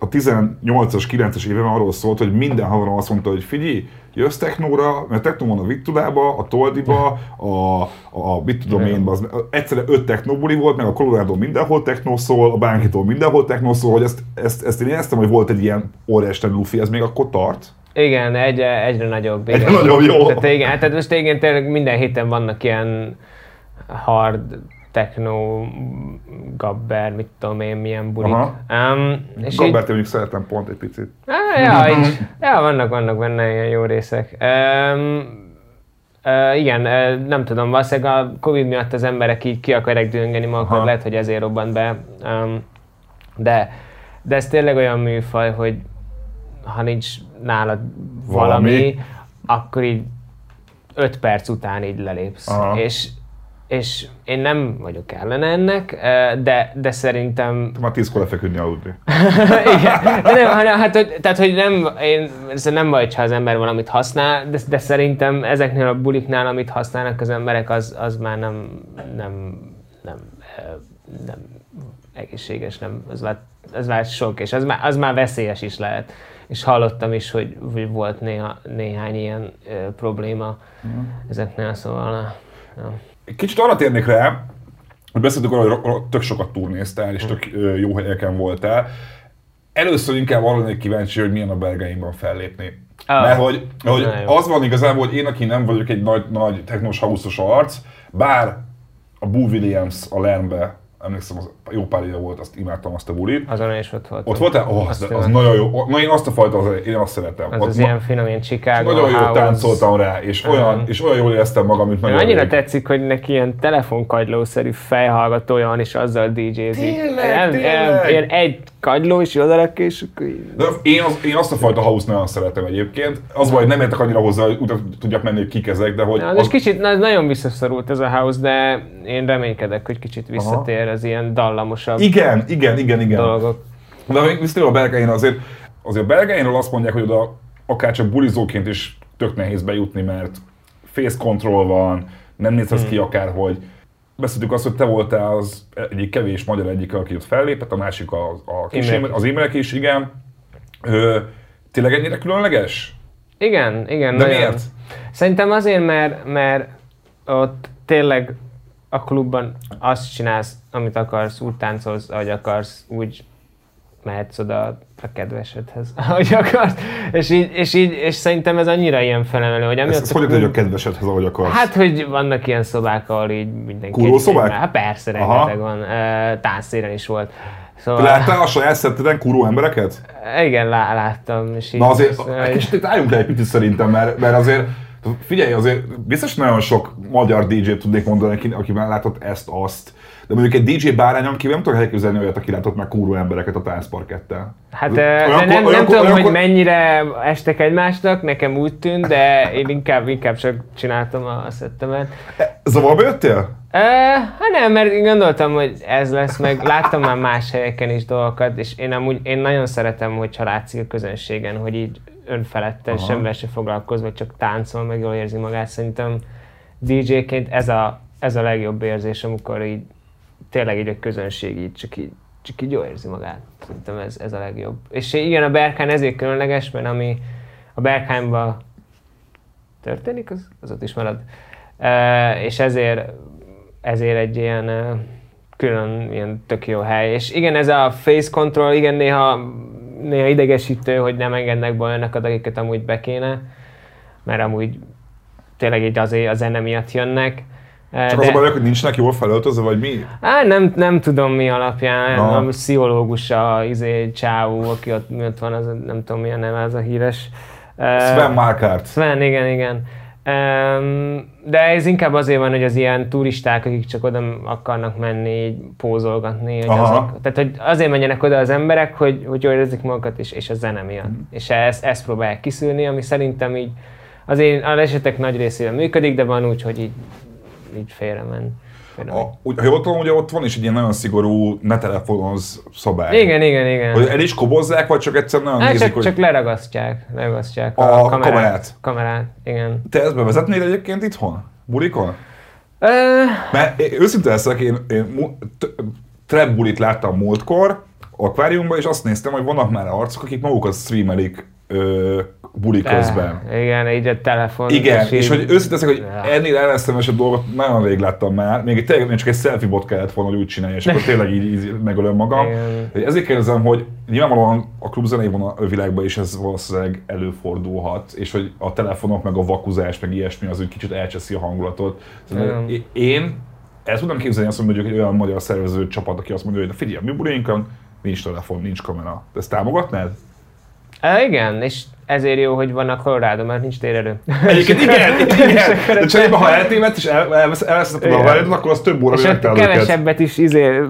a 18-as, 9-es évben arról szólt, hogy minden haverom azt mondta, hogy figyelj, jössz technóra, mert technó van a Viktudába, a Toldiba, a, a mit tudom én, az, egyszerre öt technóbuli volt, meg a Colorado mindenhol technó szól, a Bánkitól mindenhol technó szól, hogy ezt, ezt, ezt én éreztem, hogy volt egy ilyen óriás lufi, ez még akkor tart. Igen, egyre, egyre nagyobb. Igen. Egyre nagyobb, jó. Tehát igen, hát tehát most igen, tényleg minden héten vannak ilyen hard techno, gabber, mit tudom én, milyen bulik. Aha. Um, és így, Gabbert mondjuk szeretem pont egy picit. Á, ja, így, ja, vannak, vannak benne ilyen jó részek. Um, Uh, igen, uh, nem tudom, valószínűleg a Covid miatt az emberek így ki akarják dőngeni magukat, Aha. lehet, hogy ezért robban be. Um, de, de ez tényleg olyan műfaj, hogy ha nincs nálad valami, Valami. akkor így 5 perc után így lelépsz. Aha. És, és én nem vagyok ellene ennek, de, de szerintem Már tízkor lefeküdni aludni. igen, de nem, hanem, hát, hogy, tehát, hogy nem, én, nem baj, ha az ember valamit használ, de, de szerintem ezeknél a buliknál, amit használnak az emberek, az, az már nem, nem, nem, nem egészséges, nem, az már, az már sok, és az már, az már veszélyes is lehet. És hallottam is, hogy, hogy volt néha, néhány ilyen ö, probléma ezeknél, szóval... Ja. Kicsit arra térnék rá, hogy beszéltük arról, hogy tök sokat turnéztál, és tök jó helyeken voltál. Először inkább arra lennék kíváncsi, hogy milyen a Bergeimban fellépni. Ah, Mert hogy, hogy az van igazából, hogy én, aki nem vagyok egy nagy, nagy technós hauszos arc, bár a Boo Williams a Lernbe, emlékszem, az jó pár éve volt, azt imádtam azt a bulit. Azon is ott volt. Ott voltál? Oh, az, az nagyon jó. Na én azt a fajta, az, én azt szeretem. Az Ott az ma- ilyen finom, ilyen Chicago nagyon jól táncoltam rá, és olyan, és olyan jól éreztem magam, mint nagyon Annyira rég. tetszik, hogy neki ilyen telefonkagylószerű fejhallgatója van, és azzal DJ-zik. Tényleg, tényleg. Ilyen egy kagyló, és odarak, és akkor így- De én, az, én azt a fajta house nagyon szeretem egyébként. Az baj, hogy nem értek annyira hozzá, hogy utána tudjak menni, hogy kik ezek, de hogy... Na, az... kicsit, na, nagyon visszaszorult ez a house, de én reménykedek, hogy kicsit visszatér az ilyen dallamosabb Igen, igen, igen, igen. dolgok. De még a Bergein, azért, azért a Bergeinről azt mondják, hogy oda akár csak bulizóként is tök nehéz bejutni, mert face control van, nem nézhetsz Hmm. ki akárhogy. Beszéltük azt, hogy te voltál az egyik kevés magyar egyik, aki ott fellépett, a másik a, a kis. Imre, az Imrek is, igen. Ö, tényleg ennyire különleges? Igen, igen. De nagyon. miért? Szerintem azért, mert, mert ott tényleg a klubban azt csinálsz, amit akarsz, úgy táncolsz, ahogy akarsz, úgy mehetsz oda a kedvesedhez, ahogy akarsz. És így, és így, és szerintem ez annyira ilyen felemelő, hogy Ezt, amiatt ezt a hogy hogy a kedvesedhez, ahogy akarsz? Hát, hogy vannak ilyen szobák, ahol így mindenki... Kurvó szobák? Hát persze, Aha. rengeteg van. Uh, tánctéren is volt. Szóval, láttál a saját szetteden kuró embereket? igen, lá, láttam. És így, Na azért, egy kicsit itt álljunk le egy picit szerintem, mert, mert azért, figyelj, azért biztos nagyon sok magyar DJ-t tudnék mondani, aki már látott ezt, azt. De mondjuk egy DJ bárányon kívül nem tudok elképzelni olyat, aki látott már kurva embereket a táncparketten. Hát Olyankor- olyankor, nem, nem olyankor- tudom, olyankor- hogy mennyire estek egymásnak, nekem úgy tűnt, de én inkább, inkább csak csináltam a szettemet. Zavarba jöttél? Uh, hát nem, mert gondoltam, hogy ez lesz, meg láttam már más helyeken is dolgokat, és én amúgy én nagyon szeretem, hogyha látszik a közönségen, hogy így önfeledten, Aha. semmivel se foglalkozva, csak táncol, meg jól érzi magát. Szerintem DJ-ként ez a, ez a legjobb érzés, amikor így tényleg így a közönség így csak így, csak így jól érzi magát. Szerintem ez, ez a legjobb. És igen, a Berkán ezért különleges, mert ami a Berkánban történik, az, az ott is marad. Uh, és ezért, ezért egy ilyen külön, ilyen tök jó hely. És igen, ez a face control, igen, néha, néha idegesítő, hogy nem engednek be olyanokat, akiket amúgy be kéne, mert amúgy tényleg így azért a zene miatt jönnek. Csak az a baj, hogy nincsenek jól felöltözve, vagy mi? Á, nem, nem tudom mi alapján, Aha. a pszichológus, a izé, Csáú, aki ott, mi ott van, az, nem tudom milyen neve, az a híres. Sven Markart. Sven, igen, igen. De ez inkább azért van, hogy az ilyen turisták, akik csak oda akarnak menni, így pózolgatni, hogy Aha. azok, tehát hogy azért menjenek oda az emberek, hogy, hogy jól érezzék magukat, és, és a zene miatt. Mhm. És ezt, ezt próbálják kiszűrni, ami szerintem így az én az esetek nagy részében működik, de van úgy, hogy így, így félre men. Félre megy. A, úgy, ha jól tudom, ugye ott van is egy ilyen nagyon szigorú ne telefonoz szabály. Igen, igen, igen. Hogy el is kobozzák, vagy csak egyszerűen nagyon Hát nézik, csak, hogy csak leragasztják, leragasztják A a, kamerát. kamerát. Kamerát, igen. te ezt bevezetnéd egyébként itthon? Bulikon? Ö, Mert őszinte leszek, én, én trap bulit láttam múltkor, akváriumban, és azt néztem, hogy vannak már arcok, akik magukat streamelik ö, buli közben. igen, így a telefon. Igen, és így- hogy leszek, hogy Ja. ennél ellenszemesebb dolgot nagyon rég láttam már, még tényleg még csak egy selfie bot kellett volna, hogy úgy csinálni, és akkor tényleg így, így megölöm magam. Igen. Ezért kérdezem, hogy nyilvánvalóan a klubzenei világban is ez valószínűleg előfordulhat, és hogy a telefonok, meg a vakuzás, meg ilyesmi az úgy kicsit elcseszi a hangulatot. Szóval én el tudnám képzelni azt, hogy mondjuk egy olyan magyar szervező csapat, aki azt mondja, hogy de figyelj, mi bulinkon nincs telefon, nincs kamera. Ezt támogatnád? Igen, és ezért jó, hogy van a Colorado, mert nincs térerő. Egyébként igen, igen. De cserébe, ha eltévedt és el, elveszed a haverját, akkor az több óra, És kevesebbet is izé,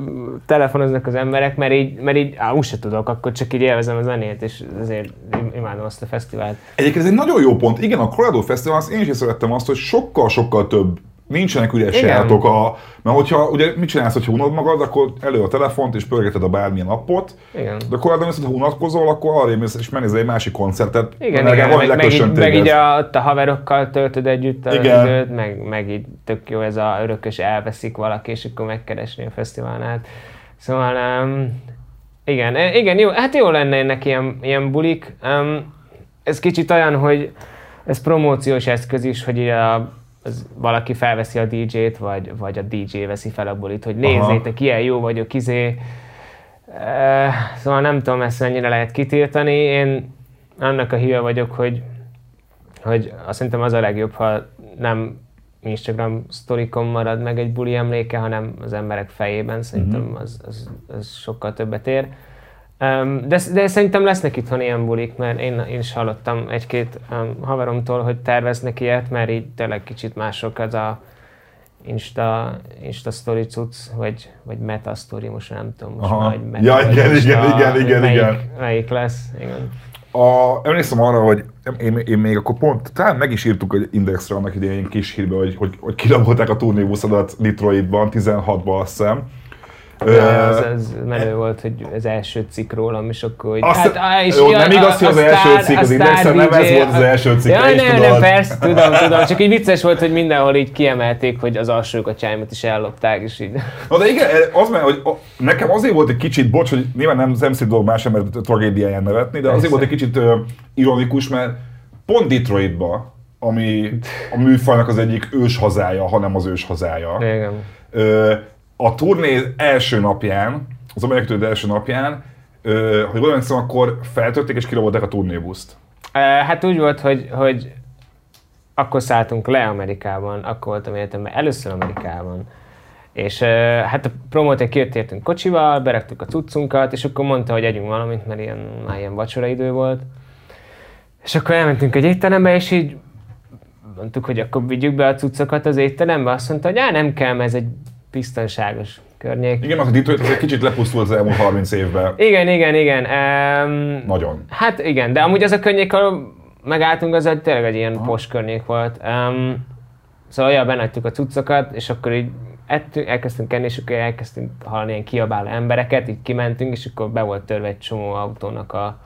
telefonoznak az emberek, mert így, mert így á, úgy se tudok, akkor csak így élvezem a zenét, és ezért im- imádom azt a fesztivált. Egyébként ez egy nagyon jó pont. Igen, a Colorado Festival, azt én is szerettem azt, hogy sokkal-sokkal több nincsenek üres járatok, a, mert hogyha, ugye mit csinálsz, hogyha unod magad, akkor elő a telefont és pörgeted a bármilyen appot, Igen. de akkor viszont, ha unatkozol, akkor arra mész és megnézel egy másik koncertet. Igen, igen, meg, meg, így, meg így a, a haverokkal töltöd együtt az Igen. időt, meg, meg így tök jó ez a örökös elveszik valaki, és akkor megkeresni a fesztiválnát. Szóval um, igen, e- igen, jó, hát jó lenne ennek ilyen, ilyen bulik. Um, ez kicsit olyan, hogy ez promóciós eszköz is, hogy a, az valaki felveszi a DJ-t, vagy, vagy a DJ veszi fel a bulit, hogy nézzétek, ilyen jó vagyok, izé. Szóval nem tudom ezt mennyire lehet kitiltani. Én annak a híve vagyok, hogy, hogy azt szerintem az a legjobb, ha nem Instagram sztorikon marad meg egy buli emléke, hanem az emberek fejében. Szerintem az, az, az sokkal többet ér. De, de szerintem lesznek itthon ilyen bulik, mert én, én is hallottam egy-két haveromtól, hogy terveznek ilyet, mert így tényleg kicsit mások az a Insta, Insta story cucc, vagy, vagy Meta story, most nem tudom, most Aha. hogy Meta Ja, vagy igen, Insta, igen, igen, igen, melyik, igen. Melyik lesz, igen. A, emlékszem arra, hogy én, én, még akkor pont, talán meg is írtuk egy indexre annak idején kis hírbe, hogy, hogy, hogy kirabolták a turnébuszodat Detroitban, 16-ban azt hiszem. Ö, az, az menő volt, hogy az első cikk rólam, és akkor hogy... Azt- á, jó, nem igaz, hogy az első cikk az Indexen, nem ez volt az első cikk, Ja, nem, nem, persze, tudom, tudom, csak így vicces volt, hogy mindenhol így kiemelték, hogy az alsókacsáimat is ellopták, és így... Na de igen, az mert, hogy a, nekem azért volt egy kicsit, bocs, hogy nyilván nem, nem szép dolog más ember tragédiáján nevetni, de azért volt egy kicsit ironikus, mert pont Detroitba, ami a műfajnak az egyik ős hazája, hanem az ős hazája. Igen. Ö, a turné első napján, az amerikai turné első napján, ö, hogy jól emlékszem, akkor feltörték és kirabolták a turnébuszt. Hát úgy volt, hogy, hogy akkor szálltunk le Amerikában, akkor voltam életemben először Amerikában. És hát a promóter kijött értünk kocsival, berektük a cuccunkat, és akkor mondta, hogy együnk valamit, mert ilyen, már ilyen vacsora idő volt. És akkor elmentünk egy étterembe, és így mondtuk, hogy akkor vigyük be a cuccokat az étterembe. Azt mondta, hogy á, nem kell, mert ez egy biztonságos környék. Igen, mert a Detroit az egy kicsit lepusztult az elmúlt 30 évben. Igen, igen, igen. Um, Nagyon. Hát igen, de amúgy az a környék, ahol megálltunk, az egy, tényleg egy ilyen pos környék volt. Um, szóval olyan benagytuk a cuccokat, és akkor így ettünk, elkezdtünk enni, és akkor elkezdtünk hallani ilyen kiabáló embereket, így kimentünk, és akkor be volt törve egy csomó autónak a,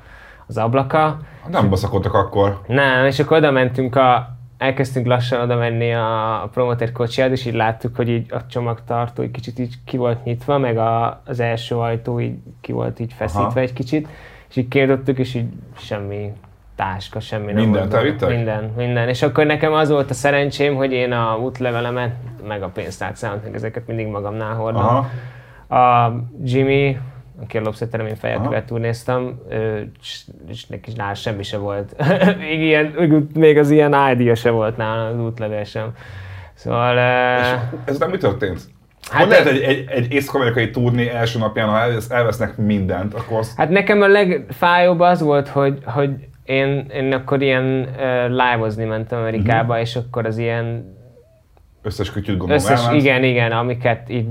az ablaka. Nem baszakodtak akkor. Nem, és akkor oda mentünk a, elkezdtünk lassan oda menni a, promoter kocsiád, és így láttuk, hogy így a csomagtartó egy kicsit így ki volt nyitva, meg a, az első ajtó így ki volt így feszítve Aha. egy kicsit, és így kérdettük, és így semmi táska, semmi nem Mindent elvittek? Minden, minden. És akkor nekem az volt a szerencsém, hogy én a útlevelemet, meg a pénztárcámat, meg ezeket mindig magamnál hordom. Aha. A Jimmy, aki a lobszerterem, én Aha. fejekkel turnéztam, és, és neki nála semmi se volt. még, ilyen, még az ilyen ID-ja se volt nála, az útlevél sem. Szóval... És ezután mi történt? Hát hogy lehet egy, egy, egy észak-amerikai turné első napján, ha elvesz, elvesznek mindent, akkor azt... Hát nekem a legfájóbb az volt, hogy, hogy én, én akkor ilyen uh, live-ozni mentem Amerikába, Mhm. és akkor az ilyen Összes kütyült gondolom összes, elment. igen, igen, amiket így,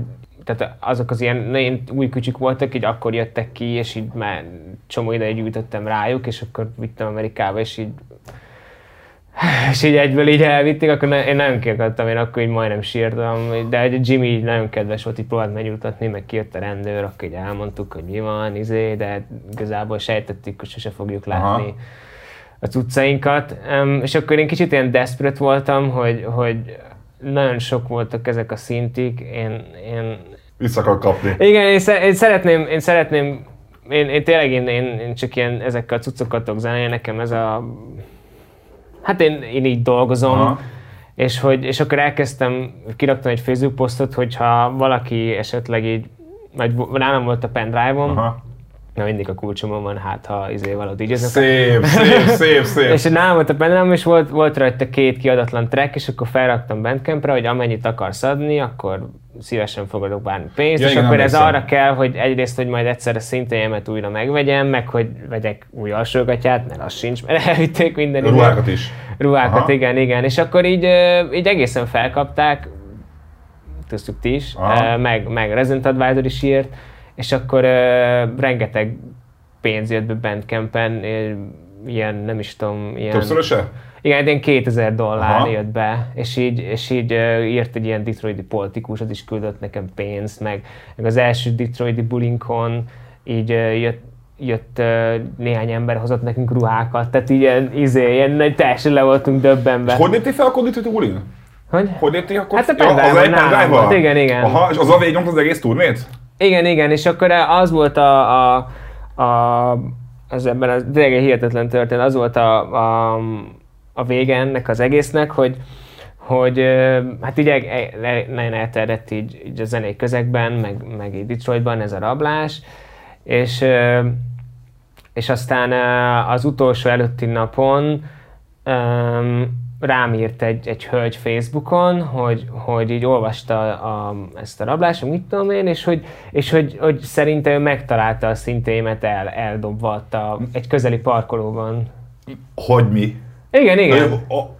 tehát azok az ilyen nagyon új kücsük voltak, így akkor jöttek ki, és így már csomó ideig gyűjtöttem rájuk, és akkor vittem Amerikába, és így és így egyből így elvitték, akkor ne, én nagyon kiakadtam, én akkor így majdnem sírtam, de egy Jimmy így nagyon kedves volt, így próbált megnyugtatni, meg kijött a rendőr, akkor így elmondtuk, hogy mi van, izé, de igazából sejtettük, hogy sose fogjuk látni Aha. a cuccainkat. Um, és akkor én kicsit ilyen desperate voltam, hogy, hogy nagyon sok voltak ezek a szintik, én, én Vissza akar kapni. igen, én, sze- én szeretném, én szeretném, én, én tényleg én, én, én csak ilyen ezekkel a cuccokat tudok zenélni, nekem ez a, hát én, én így dolgozom, Aha. és, hogy, és akkor elkezdtem, kiraktam egy Facebook posztot, hogyha valaki esetleg így, vagy nálam volt a pendrive-om, Aha. Na mindig a kulcsomon van, hát ha izé valahogy így Szép, szép, szép, szép. és nálam volt a pendelem, és volt, volt rajta két kiadatlan track, és akkor felraktam Bandcampre, hogy amennyit akarsz adni, akkor szívesen fogadok bármi pénzt, Ja, és igen, akkor ez arra kell, hogy egyrészt, hogy majd egyszer a szintéjemet újra megvegyem, meg hogy vegyek új alsógatját, mert az sincs, mert elvitték minden ide. Ruhákat is. Ruhákat, Aha. igen, igen. És akkor így, így egészen felkapták, köztük ti is, Aha. meg, meg Resident Advisor is írt, és akkor ö, rengeteg pénz jött be Bandcampen, ilyen, nem is tudom, ilyen... Többszöröse? Igen, ilyen 2000 dollár Aha. jött be, és így, és így ö, írt egy ilyen detroiti politikus, az is küldött nekem pénzt, meg, meg az első detroiti bulinkon így ö, jött, jött ö, néhány ember, hozott nekünk ruhákat, tehát ilyen, izé, ilyen nagy- teljesen le voltunk döbbenve. És hogy léptél fel akkor Detroit Ulin? Hogy? Hogy léptél akkor? Hát a Ja, az egy volt, igen, igen. Aha, és az a végignyomta az egész turnét? Igen, igen, és akkor az volt a, a, a az ebben az tényleg hihetetlen történet, az volt a, a, a vége ennek az egésznek, hogy, hogy hát így e- e- nagyon elterjedt így, így a zenei közegben, meg, meg így Detroitban ez a rablás, és, és aztán az utolsó előtti napon rám írt egy, egy hölgy Facebookon, hogy, hogy így olvasta a, ezt a rablást, mit tudom én, és hogy, és hogy, hogy szerinte ő megtalálta a szintémet el, eldobva ott a, egy közeli parkolóban. Hogy mi? Igen, igen. De, a,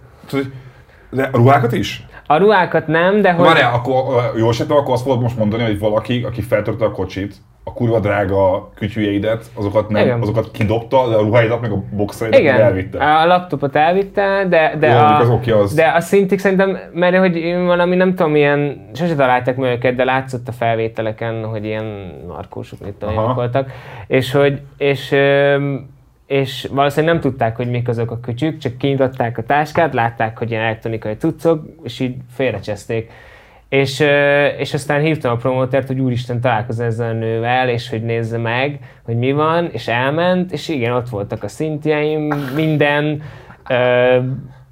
de a ruhákat is? A ruhákat nem, de hogy... Várjál, akkor jól sejtem, akkor azt fogod most mondani, hogy valaki, aki feltörte a kocsit, a kurva drága kütyüjeidet, azokat, nem, Igen. azokat kidobta, de a ruháidat meg a boxereidat meg Igen, elvitte. a laptopot elvitte, de, de, Jó, a, az oké, az- de a szintig szerintem, mert hogy valami nem tudom, ilyen, sose találták meg őket, de látszott a felvételeken, hogy ilyen narkósok, mit tudom, voltak, és hogy, és, és valószínűleg nem tudták, hogy mik azok a kütyük, csak kinyitották a táskát, látták, hogy ilyen elektronikai cuccok, és így félrecseszték. És, és aztán hívtam a promótert, hogy úristen találkozz ezzel a nővel, és hogy nézze meg, hogy mi van, és elment, és igen, ott voltak a szintjeim, minden,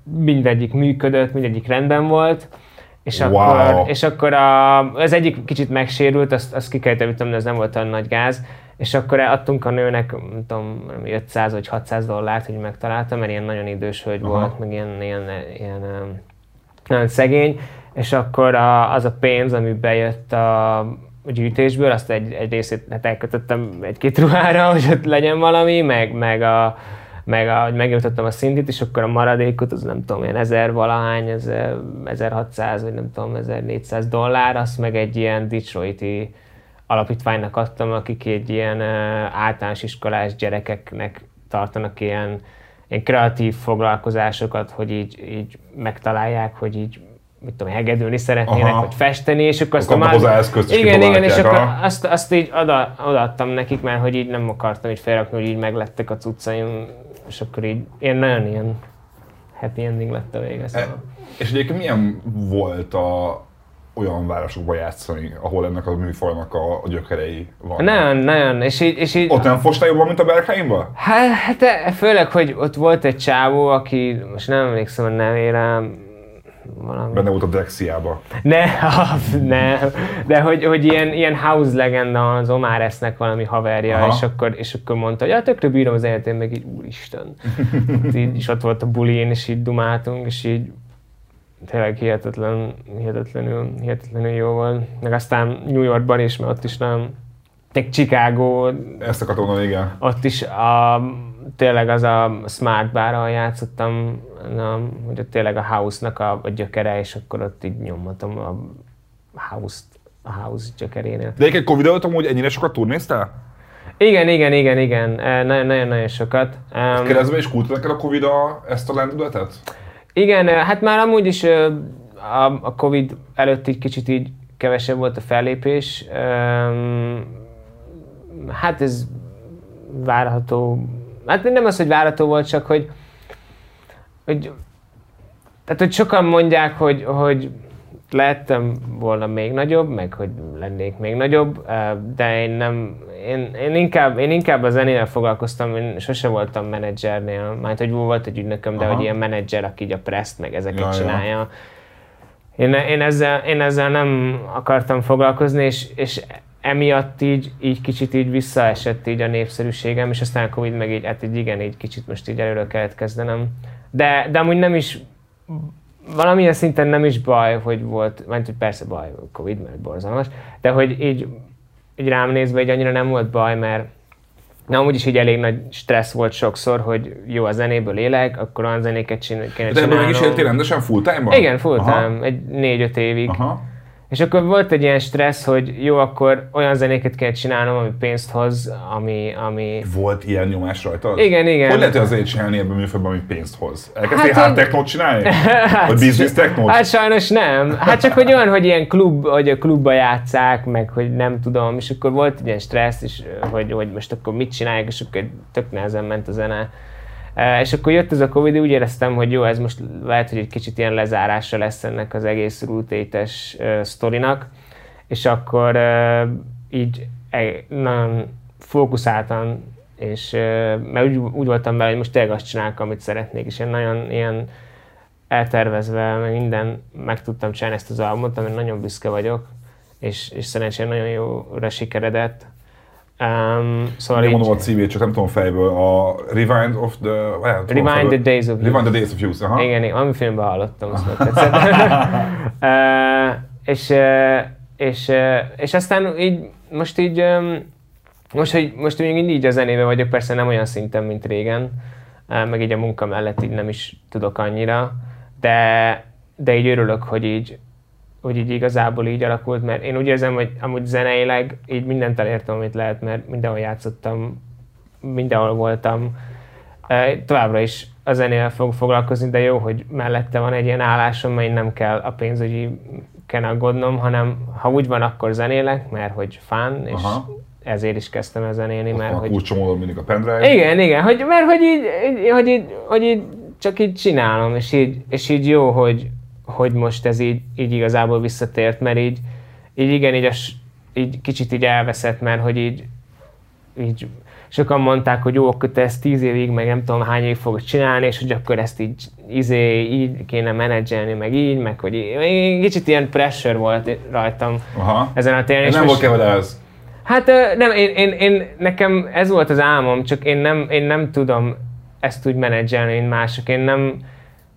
mindegyik működött, mindegyik rendben volt, és Wow. akkor, és akkor a, az egyik kicsit megsérült, azt, azt ki kellett javítanom, de ez nem volt olyan nagy gáz, és akkor adtunk a nőnek, nem tudom, 500 vagy 600 dollárt, hogy megtaláltam, mert ilyen nagyon idős hölgy Aha. volt, meg ilyen, ilyen, ilyen, ilyen nagyon szegény, és akkor a, az a pénz, ami bejött a gyűjtésből, azt egy, egy részét hát elkötöttem egy-két ruhára, hogy ott legyen valami, meg, meg a meg a, megjutottam a szintit, és akkor a maradékot, az nem tudom, ilyen 1000 valahány, ez 1600 vagy nem tudom, 1400 dollár, azt meg egy ilyen Detroiti alapítványnak adtam, akik egy ilyen uh, általános iskolás gyerekeknek tartanak ilyen, ilyen kreatív foglalkozásokat, hogy így, így megtalálják, hogy így mit tudom, hegedülni szeretnének, Aha. vagy festeni, és akkor azt Kapnak hozzá eszközt, és igen, igen, és akkor azt, azt így oda, odaadtam nekik, mert hogy így nem akartam így felrakni, hogy így meglettek a cuccaim, és akkor így ilyen nagyon ilyen happy ending lett a vége. E, Szóval. és egyébként milyen volt a, olyan városokban játszani, ahol ennek a műfajnak a, a gyökerei vannak? Nagyon, nagyon, és így, és így Ott nem fostál jobban, mint a Bergheimben? Hát, hát e- főleg, hogy ott volt egy csávó, aki, most nem emlékszem a nevére, valami... Benne volt a Dexiába. Ne, ne, de hogy, hogy ilyen, ilyen house legenda az Omar esznek valami haverja, Aha. és akkor, és akkor mondta, hogy ja, tökre bírom az életén, meg így, úristen. Hát így, és ott volt a bulin, és így dumáltunk, és így tényleg hihetetlen, hihetetlenül, hihetetlenül jó volt. Meg aztán New Yorkban is, mert ott is nem, meg Chicago, Ezt akartam mondani, igen. ott is a, tényleg az a Smart Bar, játszottam, na, hogy ott tényleg a House-nak a, a gyökere, és akkor ott így nyomhatom a House-t, a House gyökerénél. De egyébként Covid előtt amúgy ennyire sokat turnéztál? Igen, igen, igen, igen, nagyon- nagyon-nagyon sokat. Um, Keresztbe is kultúr neked a Covid a, ezt a lendületet? Igen, hát már amúgy is a, a Covid előtt egy kicsit így kevesebb volt a fellépés. Hát ez várható, hát nem az, hogy várható volt, csak hogy, hogy tehát, hogy sokan mondják, hogy, hogy lehettem volna még nagyobb, meg hogy lennék még nagyobb, de én nem, én, én, inkább, én inkább a zenével foglalkoztam, én sose voltam menedzsernél, majd hogy volt egy ügynököm, de Aha. hogy ilyen menedzser, aki így a preszt, meg ezeket Ja, ja. csinálja. Én, én, ezzel, én ezzel nem akartam foglalkozni, és, és emiatt így, így kicsit így visszaesett így a népszerűségem, és aztán a Covid meg így, hát így igen, így kicsit most így előre kellett kezdenem. De, de amúgy nem is, valamilyen szinten nem is baj, hogy volt, mert hogy persze baj, Covid, mert borzalmas, de hogy így, így rám nézve így annyira nem volt baj, mert Na, amúgy is így elég nagy stressz volt sokszor, hogy jó, a zenéből élek, akkor olyan zenéket kéne De ebből meg is éltél rendesen full time Igen, full time, egy négy-öt évig. Aha. És akkor volt egy ilyen stressz, hogy jó, akkor olyan zenéket kell csinálnom, ami pénzt hoz, ami... ami... Volt ilyen nyomás rajta? Igen, igen. Hogy lehet az zenét csinálni ebben a műfajban, ami pénzt hoz? Elkezdtél hát, hard technót csinálni? Hát, Vagy business technót? Hát sajnos nem. Hát csak hogy olyan, hogy ilyen klub, hogy a klubba játszák, meg hogy nem tudom, és akkor volt egy ilyen stressz, és hogy, hogy most akkor mit csinálják, és akkor tök nehezen ment a zene. És akkor jött ez a Covid, úgy éreztem, hogy jó, ez most lehet, hogy egy kicsit ilyen lezárása lesz ennek az egész rútétes sztorinak, és akkor így e, nagyon fókuszáltan, és mert úgy, úgy voltam vele, hogy most tényleg azt csinálok, amit szeretnék, és én nagyon ilyen eltervezve, meg minden meg tudtam csinálni ezt az albumot, amit nagyon büszke vagyok, és, és szerencsére nagyon jóra sikeredett. Um, szóval Nem mondom a címét, csak nem tudom fejből. A Rewind of the... Well, Rewind the Days of Youth. Rewind the Days of Youth, aha. Igen, ami filmben hallottam, azt tetszett. uh, és, és, és aztán így, most így, most, hogy most még így a zenébe vagyok, persze nem olyan szinten, mint régen, meg így a munka mellett így nem is tudok annyira, de, de így örülök, hogy így, hogy így igazából így alakult, mert én úgy érzem, hogy amúgy zeneileg így mindent elértem, amit lehet, mert mindenhol játszottam, mindenhol voltam. Továbbra is a zenével fog foglalkozni, de jó, hogy mellette van egy ilyen állásom, mert nem kell a pénzügyi kell aggódnom, hanem ha úgy van, akkor zenélek, mert hogy fán, és Aha. ezért is kezdtem el zenélni, mert a hogy... Kulcsomolod mindig a pendrive. Igen, igen, hogy, mert hogy így, hogy így, hogy így csak így csinálom, és így, és így jó, hogy, hogy most ez így, így igazából visszatért, mert így, így igen, így, a, így kicsit így elveszett, mert hogy így, így sokan mondták, hogy jó, akkor te ezt tíz évig, meg nem tudom hány évig fogod csinálni, és hogy akkor ezt így, izé, így kéne menedzselni, meg így, meg hogy így, kicsit ilyen pressure volt rajtam Aha. ezen a téren. Nem volt kell ez? Hát nem, én, én, én, nekem ez volt az álmom, csak én nem, én nem tudom ezt úgy menedzselni, mint mások. Én nem,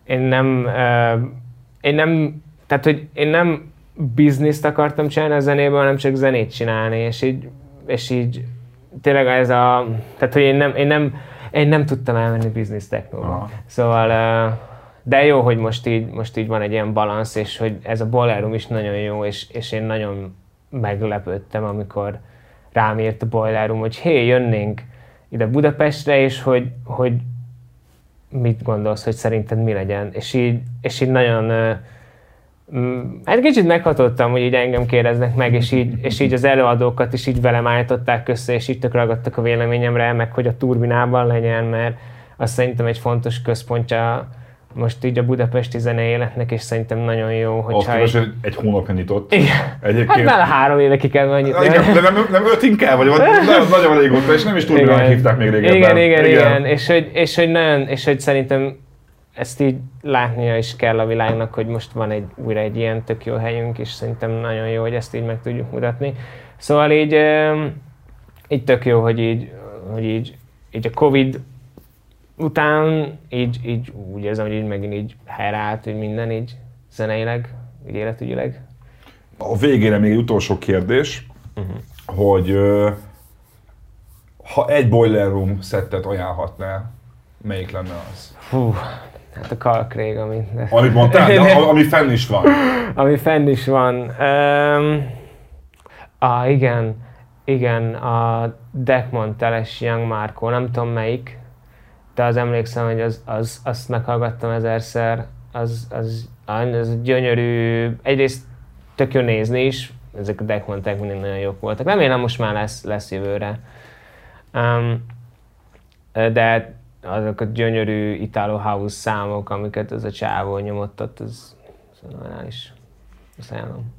én nem uh, én nem, tehát hogy én nem bizniszt akartam csinálni a zenéből, hanem csak zenét csinálni, és így, és így tényleg ez a, tehát hogy én nem, én nem, én nem tudtam elmenni biznisz technóba. Szóval, de jó, hogy most így, most így van egy ilyen balansz, és hogy ez a boiler is nagyon jó, és, és én nagyon meglepődtem, amikor rám írt a boiler room, hogy hé, jönnénk ide Budapestre, és hogy, hogy mit gondolsz, hogy szerinted mi legyen. És így, és így nagyon, hát kicsit meghatottam, hogy így engem kérdeznek meg, és így, és így az előadókat is így velem állították össze, és így tök ragadtak a véleményemre, meg hogy a turbinában legyen, mert azt szerintem egy fontos központja most így a budapesti zene életnek, és szerintem nagyon jó, hogy Azt egy... egy, egy hónapja nyitott. Igen. Egyébként... Hát már három éve ki kell nyitni. Igen, de nem, nem öt inkább, vagy nagyon, nagyon régóta, és nem is tudom, hogy hívták még régebben. Igen, igen, igen, igen. És, hogy, és, hogy nagyon, és hogy szerintem ezt így látnia is kell a világnak, hogy most van egy, újra egy ilyen tök jó helyünk, és szerintem nagyon jó, hogy ezt így meg tudjuk mutatni. Szóval így, így tök jó, hogy így, hogy így, így a Covid után így, így úgy érzem, hogy így megint így helyreállt, hogy minden így zeneileg, így életügyileg. A végére még egy utolsó kérdés, uh-huh. hogy ha egy Boiler Room szettet ajánlhatnál, melyik lenne az? Hú, hát a Kalkrég, amit... Amit mondtál? De, ami fenn is van. ami fenn is van. Um, ah, igen, igen, a Deckmont teles Young Marco, nem tudom melyik, de az emlékszem, hogy az, az, azt meghallgattam ezerszer, az, az, az gyönyörű, egyrészt tök jó nézni is, ezek a deckmontek mindig nagyon jók voltak. Remélem most már lesz, lesz jövőre. Um, de azok a gyönyörű Italo House számok, amiket az a csávó nyomott ott, az is. Azt ajánlom.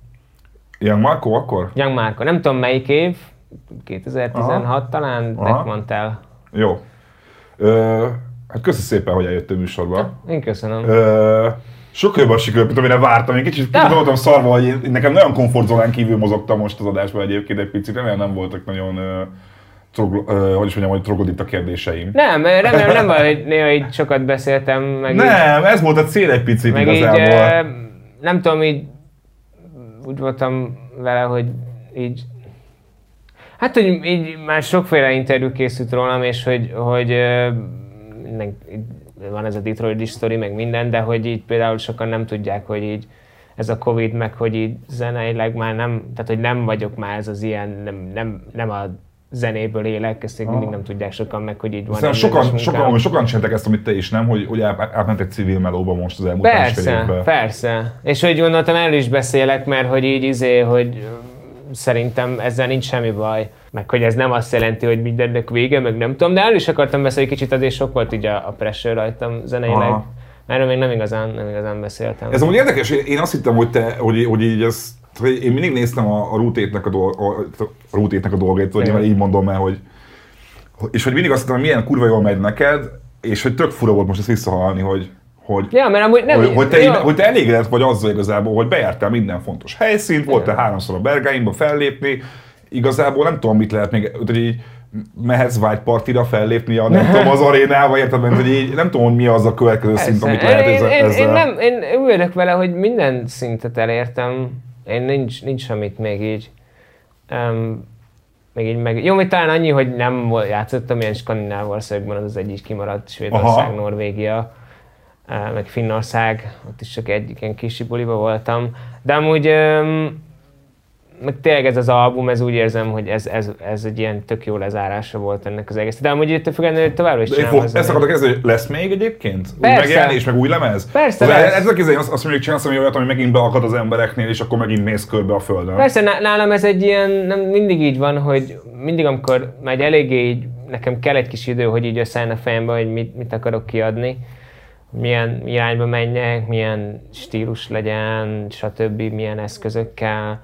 Young Marco akkor? Young Marco. Nem tudom melyik év, 2016 Aha. talán, Deckmantel. Jó. Ö, hát köszönöm szépen, hogy eljöttél műsorba. Én köszönöm. Ö, Sokkal jobban sikerült, mint amire vártam. Én kicsit ja. voltam szarva, hogy én, nekem nagyon komfortzónán kívül mozogtam most az adásban egyébként egy picit, remélem nem voltak nagyon uh, trogl, uh, hogy is mondjam, hogy troglodít a kérdéseim. Nem, remélem nem van, hogy néha így sokat beszéltem. Meg nem, így, ez volt a cél egy picit meg igazából. Így, uh, nem tudom, így úgy voltam vele, hogy így Hát, hogy így már sokféle interjú készült rólam, és hogy, hogy van ez a Detroit sztori, meg minden, de hogy így például sokan nem tudják, hogy így ez a Covid, meg hogy így zeneileg már nem, tehát hogy nem vagyok már ez az ilyen, nem, nem, nem a zenéből élek, ezt még mindig nem tudják sokan meg, hogy így van. Szerintem sokan, sokan, sokan csináltak ezt, amit te is, nem? Hogy, hogy átment egy civil melóba most az elmúlt Persze, persze. És hogy gondoltam, el is beszélek, mert hogy így izé, hogy szerintem ezzel nincs semmi baj. Meg hogy ez nem azt jelenti, hogy mindennek vége, meg nem tudom, de el is akartam beszélni kicsit, azért sok volt így a, a pressure rajtam zeneileg. Erről még nem igazán, nem igazán beszéltem. Ez amúgy érdekes, én azt hittem, hogy te, hogy, hogy így ez, én mindig néztem a, a rútétnek a, dolg, a, a, rútétnek a dolgait, nyilván így mondom el, hogy, és hogy mindig azt hittem, hogy milyen kurva jól megy neked, és hogy tök fura volt most ezt visszahallani, hogy, hogy, ja, mert amúgy nem, hogy, hogy, te, ja. hogy te elégedett vagy azzal igazából, hogy bejártál minden fontos helyszínt, voltál háromszor a Bergáimba fellépni, igazából nem tudom, mit lehet még, hogy így mehetsz partira fellépni a, nem tudom, az arénába, érted, mert hogy így nem tudom, hogy mi az a következő Persze. szint, amit lehet én, ezzel. Én, nem, én úgy vele, hogy minden szintet elértem, én nincs, nincs semmit még így, um, még így meg, jó, hogy talán annyi, hogy nem játszottam ilyen skandináv országban, az az egyik kimaradt, Svédország, Aha. Norvégia, meg Finnország, ott is csak egy ilyen kis buliba voltam, de amúgy meg tényleg ez az album, ez úgy érzem, hogy ez, ez, ez egy ilyen tök jó lezárása volt ennek az egész. De amúgy itt függetlenül továbbra is csinálom. Ezt akarok kezdeni, hogy lesz még egyébként? Persze. Új megjelenés, meg új lemez? Persze, az, lesz. Ez a kézzel, azt, azt mondjuk csinálsz, hogy olyat, ami megint beakad az embereknél, és akkor megint mész körbe a földön. Persze, nálam ez egy ilyen, nem mindig így van, hogy mindig amikor megy eléggé így, nekem kell egy kis idő, hogy így összeállna a fejembe, hogy mit, mit akarok kiadni milyen irányba menjek, milyen stílus legyen, stb., milyen eszközökkel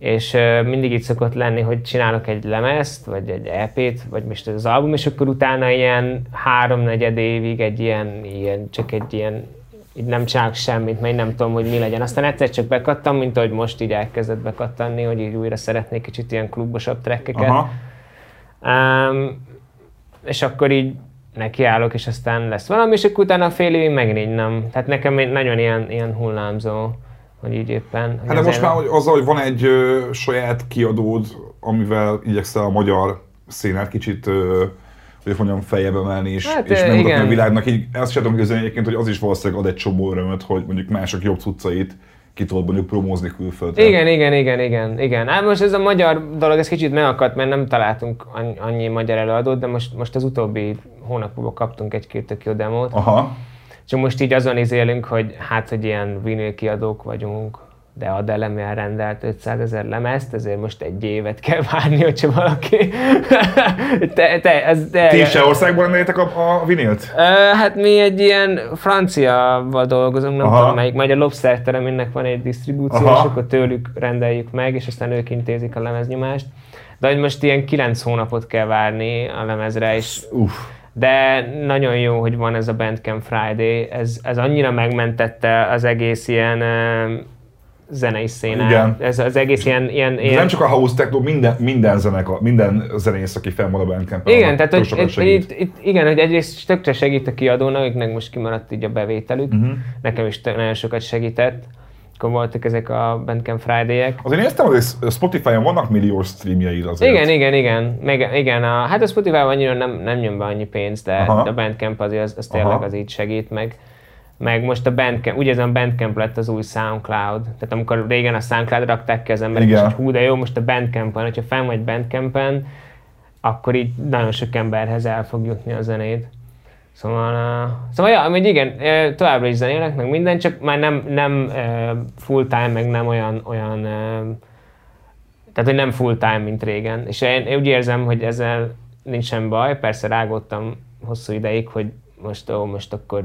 és mindig így szokott lenni, hogy csinálok egy lemezt, vagy egy EP-t, vagy most az album, és akkor utána ilyen háromnegyed évig egy ilyen, ilyen csak egy ilyen, így nem csinálok semmit, mert nem tudom, hogy mi legyen. Aztán egyszer csak bekattam, mint ahogy most így elkezdett bekattanni, hogy így újra szeretnék kicsit ilyen klubosabb trekkeket. Um, és akkor így nekiállok, és aztán lesz valami, és akkor utána fél évig megint így nem. Tehát nekem nagyon ilyen, ilyen hullámzó hogy így éppen... Hát de most már hogy azzal, hogy van egy ö, saját kiadód, amivel igyekszel a magyar szénát kicsit ö, hogy mondjam, feljebb emelni és, hát, és megmutatni a világnak. Így ezt sem tudom egyébként, hogy az is valószínűleg ad egy csomó örömöt, hogy mondjuk mások jobb cuccait ki tudod mondjuk promózni külföldre. Igen, igen, igen, igen, igen. Hát most ez a magyar dolog, ez kicsit megakadt, mert nem találtunk annyi magyar előadót, de most, most az utóbbi hónapokban kaptunk egy-két tök jó demót. Aha. Csak most így azon izélünk, hogy hát, hogy ilyen vinil kiadók vagyunk, de a Delemel rendelt 500 ezer lemezt, ezért most egy évet kell várni, hogyha valaki... te, te, ez, te, Ti is országban rendeltek a, a vinilt? Uh, hát mi egy ilyen franciával dolgozunk, nem Aha. tudom melyik, majd a Lobster teremnek van egy disztribúció, Aha. és akkor tőlük rendeljük meg, és aztán ők intézik a lemeznyomást. De hogy most ilyen 9 hónapot kell várni a lemezre, és Uff de nagyon jó, hogy van ez a Bandcamp Friday, ez, ez annyira megmentette az egész ilyen zenei szénát. Igen. Ez az egész ilyen... ilyen, ilyen... Nem csak a house techno, minden, minden, zenek, minden zenész, aki fenn van a bandcamp Igen, tehát hogy, itt, itt, itt, igen, hogy egyrészt tökre segít a kiadónak, akiknek most kimaradt így a bevételük, uh-huh. nekem is nagyon sokat segített akkor voltak ezek a Bandcamp Friday-ek. Azért néztem, hogy Spotify-on vannak millió streamjeid azért. Igen, igen, igen. Még, igen a, hát a Spotify-on annyira nem, nem nyom be annyi pénzt, de, Aha. a Bandcamp azért az, az tényleg Aha. az így segít meg. Meg most a Bandcamp, ugye ez a Bandcamp lett az új SoundCloud. Tehát amikor régen a SoundCloud rakták ki az emberek, és hogy hú, de jó, most a Bandcamp-en, hogyha fenn vagy Bandcamp-en, akkor így nagyon sok emberhez el fog jutni a zenét. Szóval, uh, szóval ja, amúgy igen, továbbra is zenélek, meg minden, csak már nem, nem uh, full time, meg nem olyan, olyan uh, tehát, hogy nem full time, mint régen. És én, én úgy érzem, hogy ezzel nincsen baj, persze rágódtam hosszú ideig, hogy most, ó, most akkor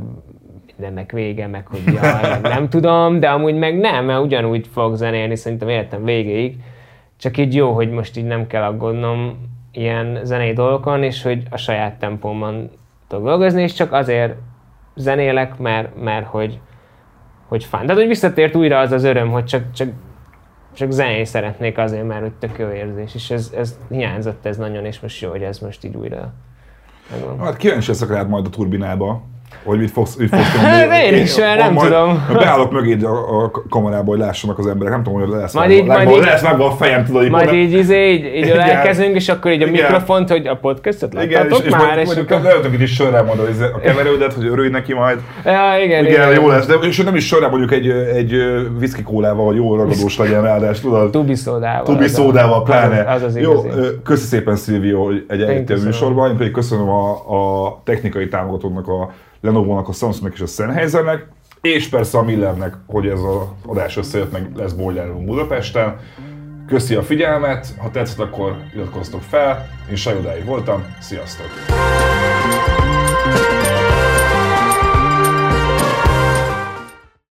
mindennek vége, meg hogy jaj, nem tudom, de amúgy meg nem, mert ugyanúgy fog zenélni szerintem életem végéig. Csak így jó, hogy most így nem kell aggódnom ilyen zenei dolgokon, és hogy a saját tempómban tudok dolgozni, és csak azért zenélek, mert, mert hogy, hogy fán. Tehát, hogy visszatért újra az az öröm, hogy csak, csak, csak zenét szeretnék azért, mert hogy tök jó érzés, és ez, ez hiányzott ez nagyon, és most jó, hogy ez most így újra megvan. Hát kíváncsi leszek rád majd a turbinába, hogy mit fogsz, mit fogsz Hát én is, mert nem majd tudom. Beállok mögéd a, a kamerába, hogy lássanak az emberek. Nem tudom, hogy lesz Majd vágva- így- majd vágva- így- lesz vágva a fejem, tudod, Majd így, izé, így, így Igen. ölelkezünk, és akkor így a Igen. mikrofont, hogy a podcastot igen, és, láttatok és már, majd, és mondjuk egy is sörrel majd a- a keverődet, hogy örülj neki majd. Ja, igen, Igen, jó lesz, de és nem is sörrel mondjuk egy, egy whisky kólával, hogy jó ragadós legyen ráadásul, tudod. Tubi szódával. Tubi szódával, pláne. Az az, Jó, köszi szépen Szilvió, hogy egy a köszönöm. műsorba, én pedig köszönöm a, a technikai támogatónak, a Lenovo-nak, a Samsungnak és a Sennheisernek, és persze a Millernek, hogy ez az adás összejött, meg lesz Boiler Room Budapesten. Köszi a figyelmet, ha tetszett, akkor iratkozzatok fel. Én Sajodáig voltam, sziasztok!